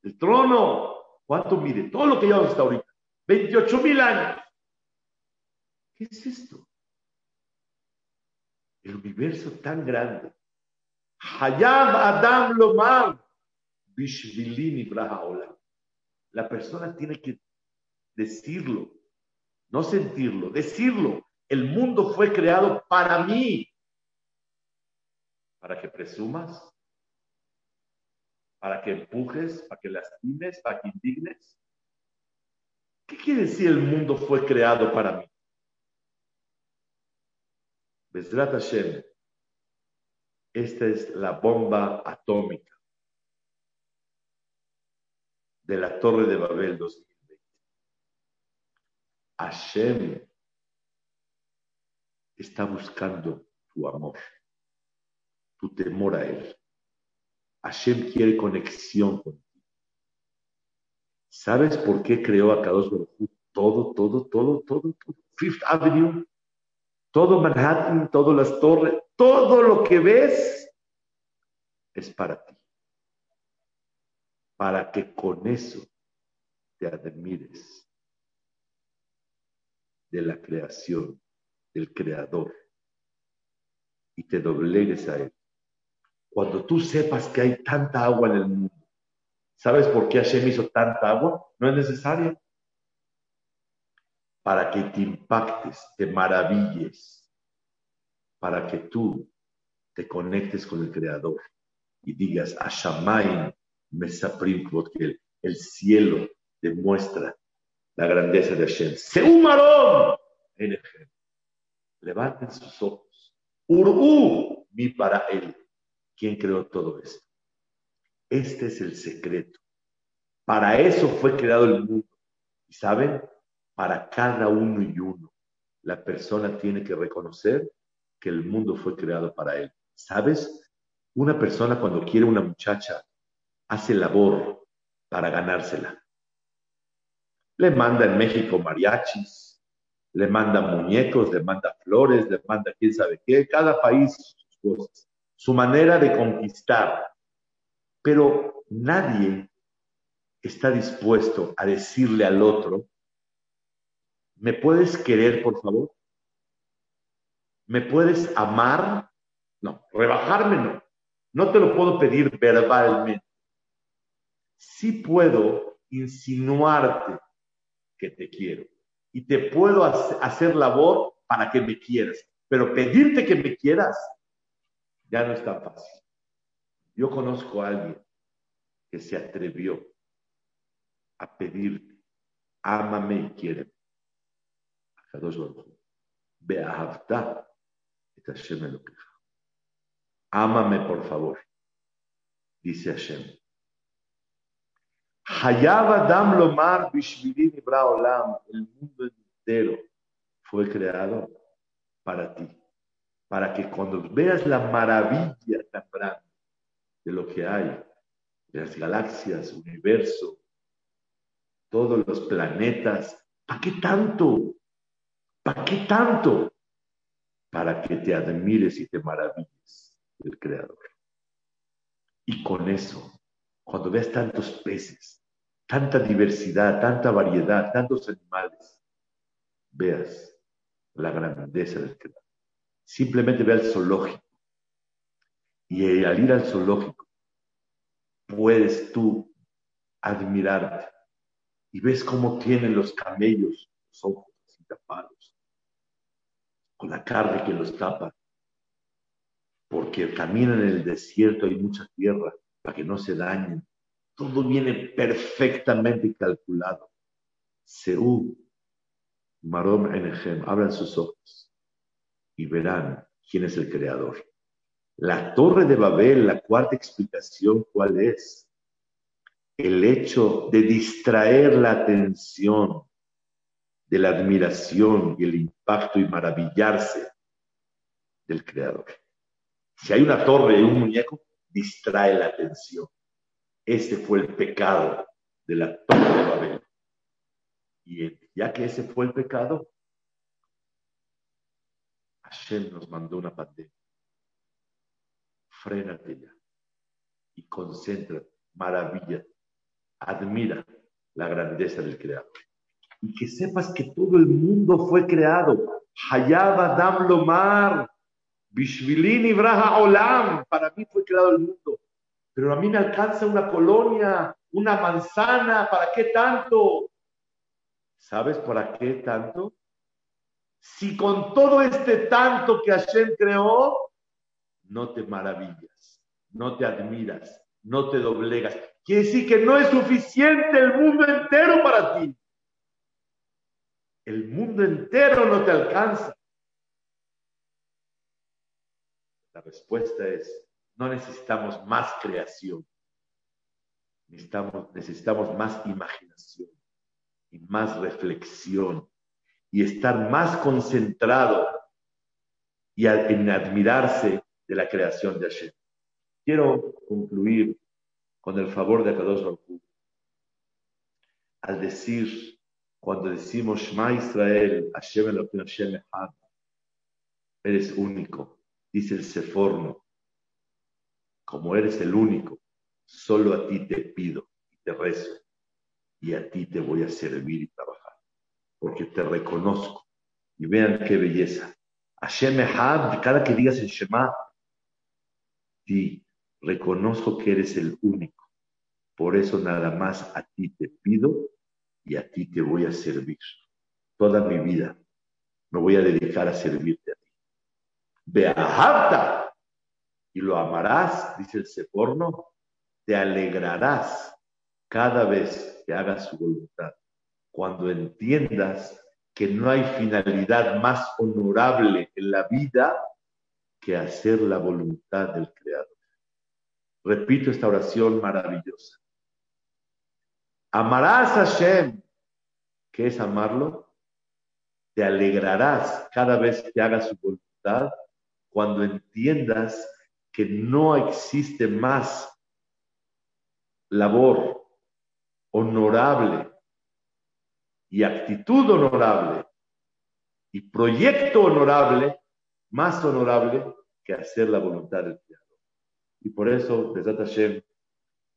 el trono, ¿cuánto mide? Todo lo que llevamos hasta ahorita. 28.000 años. ¿Qué es esto? El universo tan grande. Hayab Adam Lomar, Bishvilini Brahaola. La persona tiene que decirlo no sentirlo, decirlo. El mundo fue creado para mí. Para que presumas, para que empujes, para que lastimes, para que indignes. ¿Qué quiere decir el mundo fue creado para mí? Besrat Hashem, esta es la bomba atómica de la Torre de Babel 2000. Hashem está buscando tu amor, tu temor a Él. Hashem quiere conexión contigo. ¿Sabes por qué creó a Kadosh Baruj todo, todo, todo, todo, todo? Fifth Avenue, todo Manhattan, todas las torres, todo lo que ves es para ti. Para que con eso te admires de la creación, del creador, y te doblegues a él. Cuando tú sepas que hay tanta agua en el mundo, ¿sabes por qué Hashem hizo tanta agua? No es necesaria. Para que te impactes, te maravilles, para que tú te conectes con el Creador y digas, Ashamain Mesaprim, el cielo demuestra la grandeza de Hashem. Seumarón en Levanten sus ojos. Urú, mi para él. ¿Quién creó todo esto? Este es el secreto. Para eso fue creado el mundo. ¿Y saben? Para cada uno y uno. La persona tiene que reconocer que el mundo fue creado para él. ¿Sabes? Una persona cuando quiere una muchacha hace labor para ganársela. Le manda en México mariachis, le manda muñecos, le manda flores, le manda quién sabe qué, cada país sus cosas, su manera de conquistar. Pero nadie está dispuesto a decirle al otro, ¿me puedes querer, por favor? ¿Me puedes amar? No, rebajarme no. No te lo puedo pedir verbalmente. Sí puedo insinuarte que te quiero y te puedo hacer labor para que me quieras, pero pedirte que me quieras ya no es tan fácil. Yo conozco a alguien que se atrevió a pedirte, ámame y quiéreme. Ámame, por favor, dice Hashem. Hayab Adam Lomar Bishvirim Olam, el mundo entero fue creado para ti, para que cuando veas la maravilla tan grande de lo que hay, de las galaxias, universo, todos los planetas, ¿para qué tanto? ¿Para qué tanto? Para que te admires y te maravilles del Creador. Y con eso, cuando veas tantos peces, tanta diversidad, tanta variedad, tantos animales, veas la grandeza del Creador. Simplemente ve al zoológico. Y al ir al zoológico, puedes tú admirarte. Y ves cómo tienen los camellos los ojos así tapados, con la carne que los tapa, porque caminan en el desierto, hay mucha tierra, para que no se dañen. Todo viene perfectamente calculado. Seú, Marom Enegem, abran sus ojos y verán quién es el creador. La torre de Babel, la cuarta explicación, ¿cuál es? El hecho de distraer la atención de la admiración y el impacto y maravillarse del creador. Si hay una torre y un muñeco, distrae la atención. Ese fue el pecado de la torre de Babel. Y ya que ese fue el pecado, Hashem nos mandó una pandemia. Frénate ya y concéntrate, maravilla, admira la grandeza del Creador. Y que sepas que todo el mundo fue creado. Hayab Adam Lomar, Bishvilini Braha Olam, para mí fue creado el mundo. Pero a mí me alcanza una colonia, una manzana, ¿para qué tanto? ¿Sabes para qué tanto? Si con todo este tanto que Hashem creó, no te maravillas, no te admiras, no te doblegas. Quiere decir que no es suficiente el mundo entero para ti. El mundo entero no te alcanza. Respuesta es, no necesitamos más creación, necesitamos, necesitamos más imaginación y más reflexión y estar más concentrado y en admirarse de la creación de Hashem. Quiero concluir con el favor de Akadosh Baruch al decir, cuando decimos Shema Israel, Hashem Elohim Hashem Echad, eres único, Dice el Seforno, como eres el único, solo a ti te pido y te rezo, y a ti te voy a servir y trabajar, porque te reconozco Y vean qué belleza. Hashem Echad, cada que digas el Shema, di, reconozco que eres el único. Por eso nada más a ti te pido y a ti te voy a servir. Toda mi vida me voy a dedicar a servirte a ti. Ve a y lo amarás, dice el Seporno, te alegrarás cada vez que hagas su voluntad. Cuando entiendas que no hay finalidad más honorable en la vida que hacer la voluntad del Creador. Repito esta oración maravillosa. Amarás a Hashem. ¿Qué es amarlo? Te alegrarás cada vez que hagas su voluntad cuando entiendas que no existe más labor honorable y actitud honorable y proyecto honorable, más honorable que hacer la voluntad del Creador. Y por eso, desde Hashem,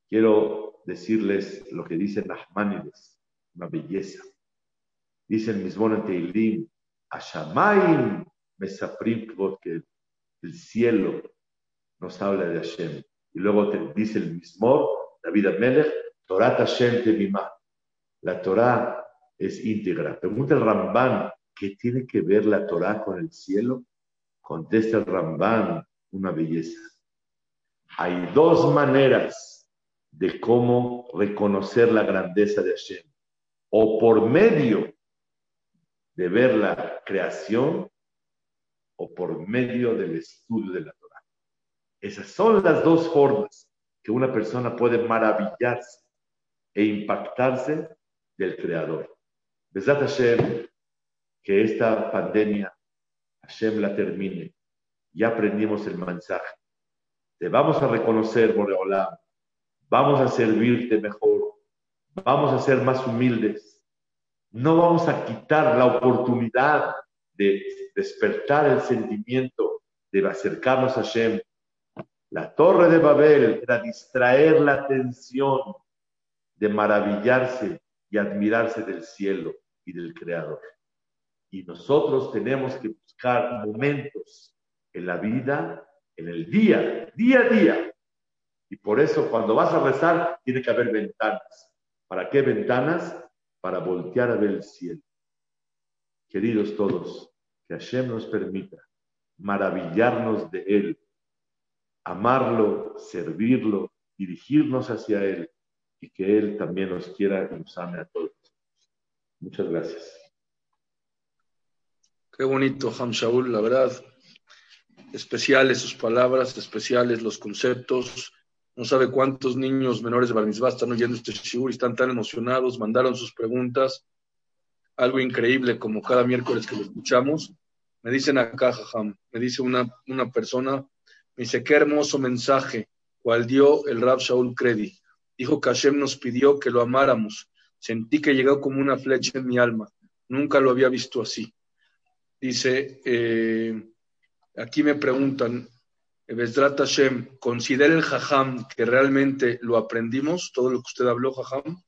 quiero decirles lo que dice Nachmanides, una belleza. Dice el mismo en Teilim, Ashamaim Mesaprim el cielo nos habla de Hashem. Y luego te dice el mismo David Amelech, Torah Hashem Tevimah. La Torah es íntegra. Pregunta el Ramban, ¿qué tiene que ver la Torah con el cielo? Contesta el Ramban, una belleza. Hay dos maneras de cómo reconocer la grandeza de Hashem. O por medio de ver la creación o por medio del estudio de la Torah. Esas son las dos formas que una persona puede maravillarse e impactarse del Creador. Besat Hashem, que esta pandemia, Hashem la termine. Ya aprendimos el mensaje. Te vamos a reconocer, Boreolam. Vamos a servirte mejor. Vamos a ser más humildes. No vamos a quitar la oportunidad de despertar el sentimiento de acercarnos a Hashem. La torre de Babel era distraer la atención de maravillarse y admirarse del cielo y del Creador. Y nosotros tenemos que buscar momentos en la vida, en el día, día a día. Y por eso cuando vas a rezar tiene que haber ventanas. ¿Para qué ventanas? Para voltear a ver el cielo. Queridos todos, que Hashem nos permita maravillarnos de Él, amarlo, servirlo, dirigirnos hacia Él y que Él también nos quiera y nos ame a todos. Muchas gracias. Qué bonito, Ham Shaul, la verdad. Especiales sus palabras, especiales los conceptos. No sabe cuántos niños menores de Bar están oyendo este shiur y están tan emocionados, mandaron sus preguntas. Algo increíble, como cada miércoles que lo escuchamos. Me dicen acá, Jajam, me dice una, una persona, me dice, qué hermoso mensaje, cual dio el Rab Shaul Credi Dijo que Hashem nos pidió que lo amáramos. Sentí que llegó como una flecha en mi alma. Nunca lo había visto así. Dice, eh, aquí me preguntan, Besdrat Hashem, ¿considera el Jajam que realmente lo aprendimos, todo lo que usted habló, Jajam?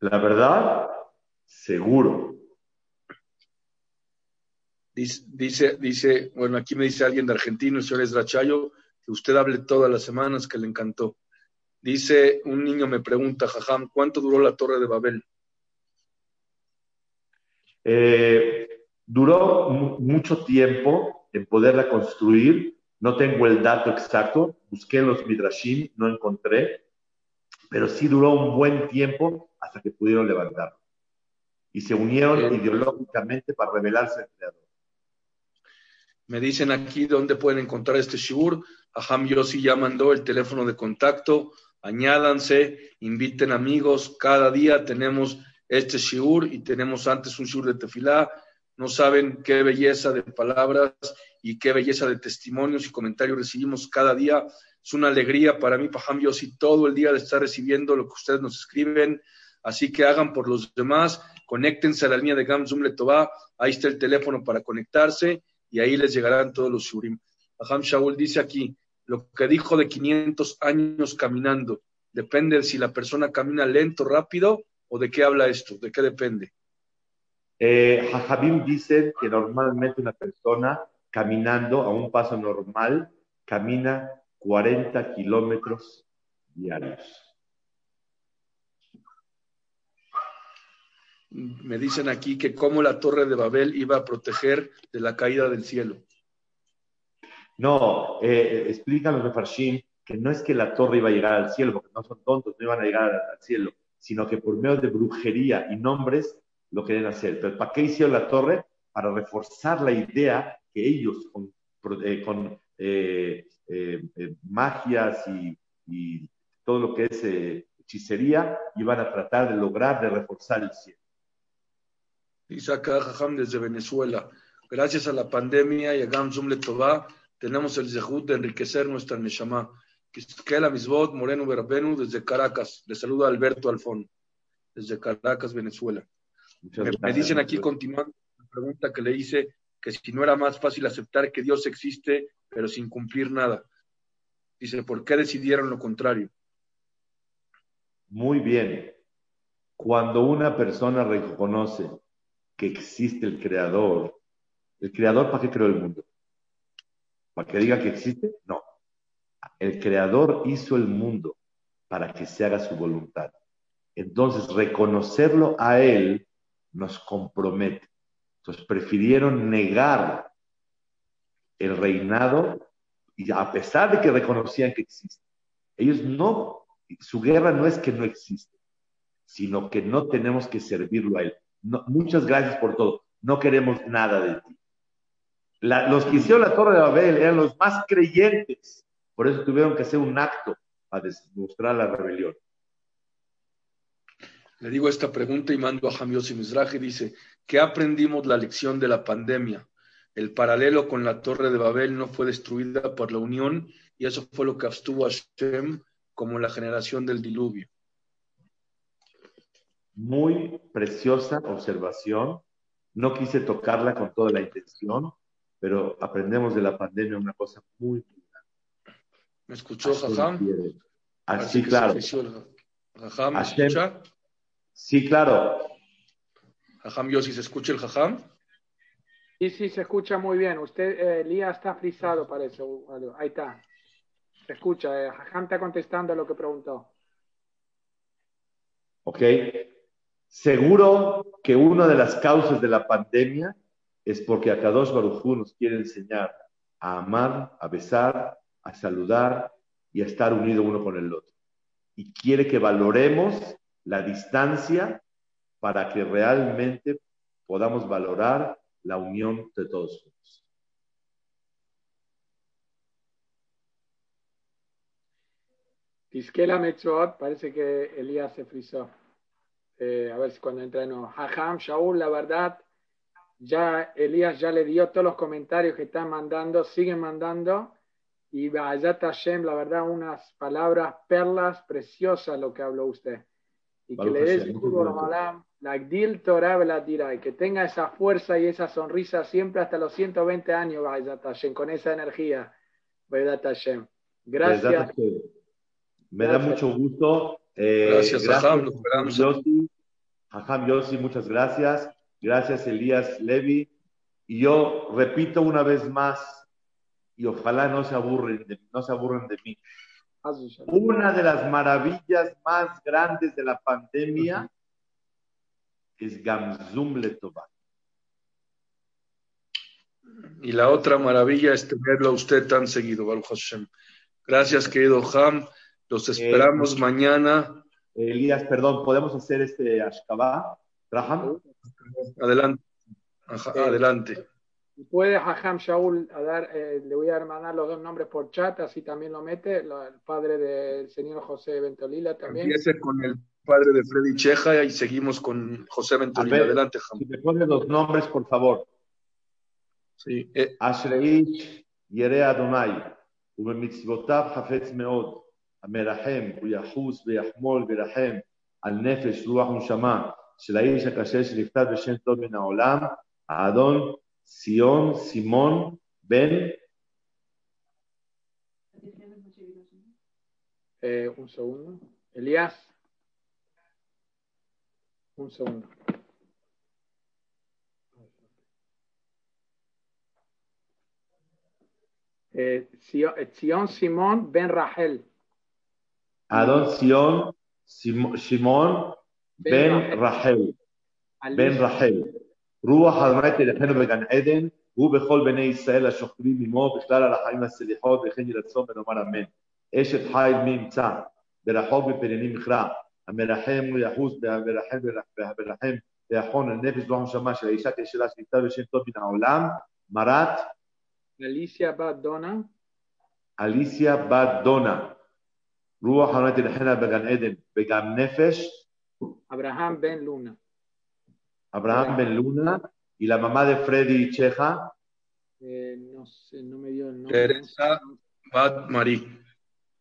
La verdad, seguro. Dice, dice, bueno, aquí me dice alguien de Argentina, el señor Esdrachayo, que usted hable todas las semanas, que le encantó. Dice, un niño me pregunta, Jajam, ¿cuánto duró la torre de Babel? Eh, duró mucho tiempo en poderla construir. No tengo el dato exacto. Busqué en los Midrashim, no encontré. Pero sí duró un buen tiempo hasta que pudieron levantarlo. Y se unieron ideológicamente para revelarse al Creador. Me dicen aquí dónde pueden encontrar este Shibur. Aham Yossi ya mandó el teléfono de contacto añádanse, inviten amigos, cada día tenemos este shiur y tenemos antes un shiur de tefilá, no saben qué belleza de palabras y qué belleza de testimonios y comentarios recibimos cada día. Es una alegría para mí, Pajam Yossi, todo el día de estar recibiendo lo que ustedes nos escriben. Así que hagan por los demás, conéctense a la línea de Gamzum Letová, ahí está el teléfono para conectarse y ahí les llegarán todos los shurim. Pajam Shaul dice aquí, lo que dijo de 500 años caminando. Depende de si la persona camina lento, rápido o de qué habla esto, de qué depende. Eh, dicen que normalmente una persona caminando a un paso normal camina 40 kilómetros diarios. Me dicen aquí que cómo la torre de Babel iba a proteger de la caída del cielo. No, eh, explican los que no es que la torre iba a llegar al cielo, porque no son tontos, no iban a llegar al, cielo, sino que por medio de brujería y nombres lo querían hacer. Pero ¿para qué hicieron la torre? Para reforzar la idea que ellos con, eh, eh, eh, eh, magias y, y todo lo que es eh, hechicería iban a tratar de lograr de reforzar el cielo. Acá Jajam desde Venezuela. Gracias a la pandemia y a Gamzum Letová, tenemos el zehut de enriquecer nuestra Neshama. Quisquela Misbot, Moreno Verbenu, desde Caracas. Le saluda Alberto Alfón, desde Caracas, Venezuela. Me, me dicen aquí, continuando la pregunta que le hice, que si no era más fácil aceptar que Dios existe, pero sin cumplir nada. Dice, ¿por qué decidieron lo contrario? Muy bien. Cuando una persona reconoce que existe el creador, ¿el creador para qué creó el mundo? ¿Para que diga que existe? No. El creador hizo el mundo para que se haga su voluntad. Entonces, reconocerlo a él nos compromete. Entonces, prefirieron negar el reinado y a pesar de que reconocían que existe. Ellos no, su guerra no es que no existe, sino que no tenemos que servirlo a él. No, muchas gracias por todo. No queremos nada de ti. Los que hicieron la Torre de Babel eran los más creyentes. Por eso tuvieron que hacer un acto para demostrar la rebelión. Le digo esta pregunta y mando a Ham Yossi Mizrahi, dice, ¿qué aprendimos la lección de la pandemia? El paralelo con la Torre de Babel no fue destruida por la unión y eso fue lo que abstuvo a Shem como la generación del diluvio. Muy preciosa observación. No quise tocarla con toda la intención, pero aprendemos de la pandemia una cosa muy ¿Me escuchó Jajam? Así, claro. Jajam, ¿me Hashem. escucha? Sí, claro. Jajam Yossi, ¿se escucha el Jajam? Sí, sí, se escucha muy bien. Usted, eh, Elías está frisado, parece. Ahí está. Se escucha. Eh. Jajam está contestando a lo que preguntó. ¿Ok? Seguro que una de las causas de la pandemia es porque a Kadosh Baruj Hu nos quiere enseñar a amar, a besar, a saludar y a estar unido uno con el otro. Y quiere que valoremos la distancia para que realmente podamos valorar la unión de todos juntos. Tisquela Metzot, parece que Elías se frizó. Eh, a ver si cuando entra no. Jajam, Shaul, la verdad, ya Elías ya le dio todos los comentarios que están mandando, siguen mandando. Y Bayat Hashem, la verdad, unas palabras, perlas preciosas lo que habló usted. Y que le dé Hashem, seguro muchas Ramalam, la Gdil Torah y que tenga esa fuerza y esa sonrisa siempre hasta los 120 años, Bayat Hashem, con esa energía, Bayat Hashem. Gracias. Me da mucho gusto. Eh, Gracias, esperamos. Yossi. Jajam Yossi, muchas gracias. Gracias, Elías Levi. Y yo repito una vez más, y ojalá no se aburren de, no se aburren de mí. Una de las maravillas más grandes de la pandemia es Gamzum Letová. Y la otra maravilla es tenerlo a usted tan seguido, Baruch Hashem. Gracias, querido Ham. Los eh, esperamos pues, mañana. Elías, perdón, ¿podemos hacer este Ashkabá? Raham. Adelante. Ajá, eh, adelante. Puede Hajam Shaul, dar, eh, le voy a hermanar los dos nombres por chat, así también lo mete, el padre del señor José Ventolila también. Empiece con el padre de Freddy Cheja y seguimos con José Ventolila. Adelante, Hajam. Si te los nombres, por favor. Sí. Eh. Ashrei Yerea Donai, Ubemitzvotav Hafetz Meod. המרחם, הוא יחוס ויחמול וירחם על נפש, רוח ונשמה של האיש הקשה שנפטר בשם טוב מן העולם, האדון ציון Un segundo. Elías. Un segundo. Sion Simón Ben Rahel. Sion Sim- Shimon Ben Rachel. בן רחל. רוח ה' תלכנו בגן עדן, הוא בכל בני ישראל השוכבים עמו, בכלל על החיים הסליחות, וכן יהי רצון ונאמר אמן. אשת חיל מי ימצא, ברחוק בפנינים מכרע, המרחם ויחוס, והמרחם והמרחם ויחון על נפש רוח נשמה של האישה כשלה שנפטר בשם טוב מן העולם, מרת Alicia Bat Donna, אליסיה בת דונה. רוח ה' תלכנה בגן עדן, בגן נפש, Abraham Ben Luna, אברהם בן לונה, y la mamá de Freddy Cheja, eh, no sé, no me dio el nombre. Teresa Bat Marí.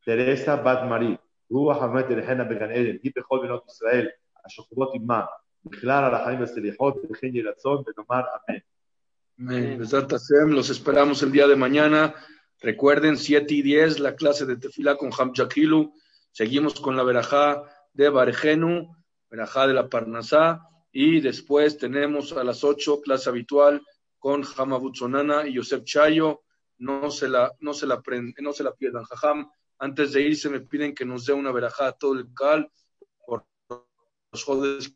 תרסה בת מרי, רוח המת תלכנה בגן עדן, היא בכל בנות ישראל, השוכבות עמה, בכלל על החיים הסליחות, וכן יהי רצון, ונאמר אמן. Amén. Besat Hashem, los esperamos el día de mañana. Recuerden, 7 y 10, la clase de Tefilá con Ham Jakilu. Seguimos con la verajá de Barejenu, verajá de la Parnasá. Y después tenemos a las 8, clase habitual con Ham Abutzonana y Yosef Chayo. No se la, no se la, no se la pierdan. Jajam, antes de irse me piden que nos dé una verajá a todo el cal por los jodes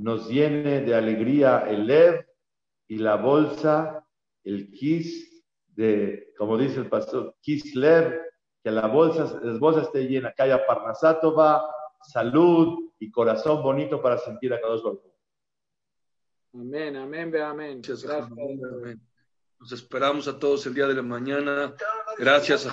nos llene de alegría el lev y la bolsa, el kis de, como dice el pastor, Kislev, que la bolsa, las bolsas esté llena, que haya parnasátova, salud y corazón bonito para sentir a Baruj Hu. Amén, amén, ve amén. Gracias, Gracias. Amén. Nos esperamos a todos el día de la mañana. Gracias.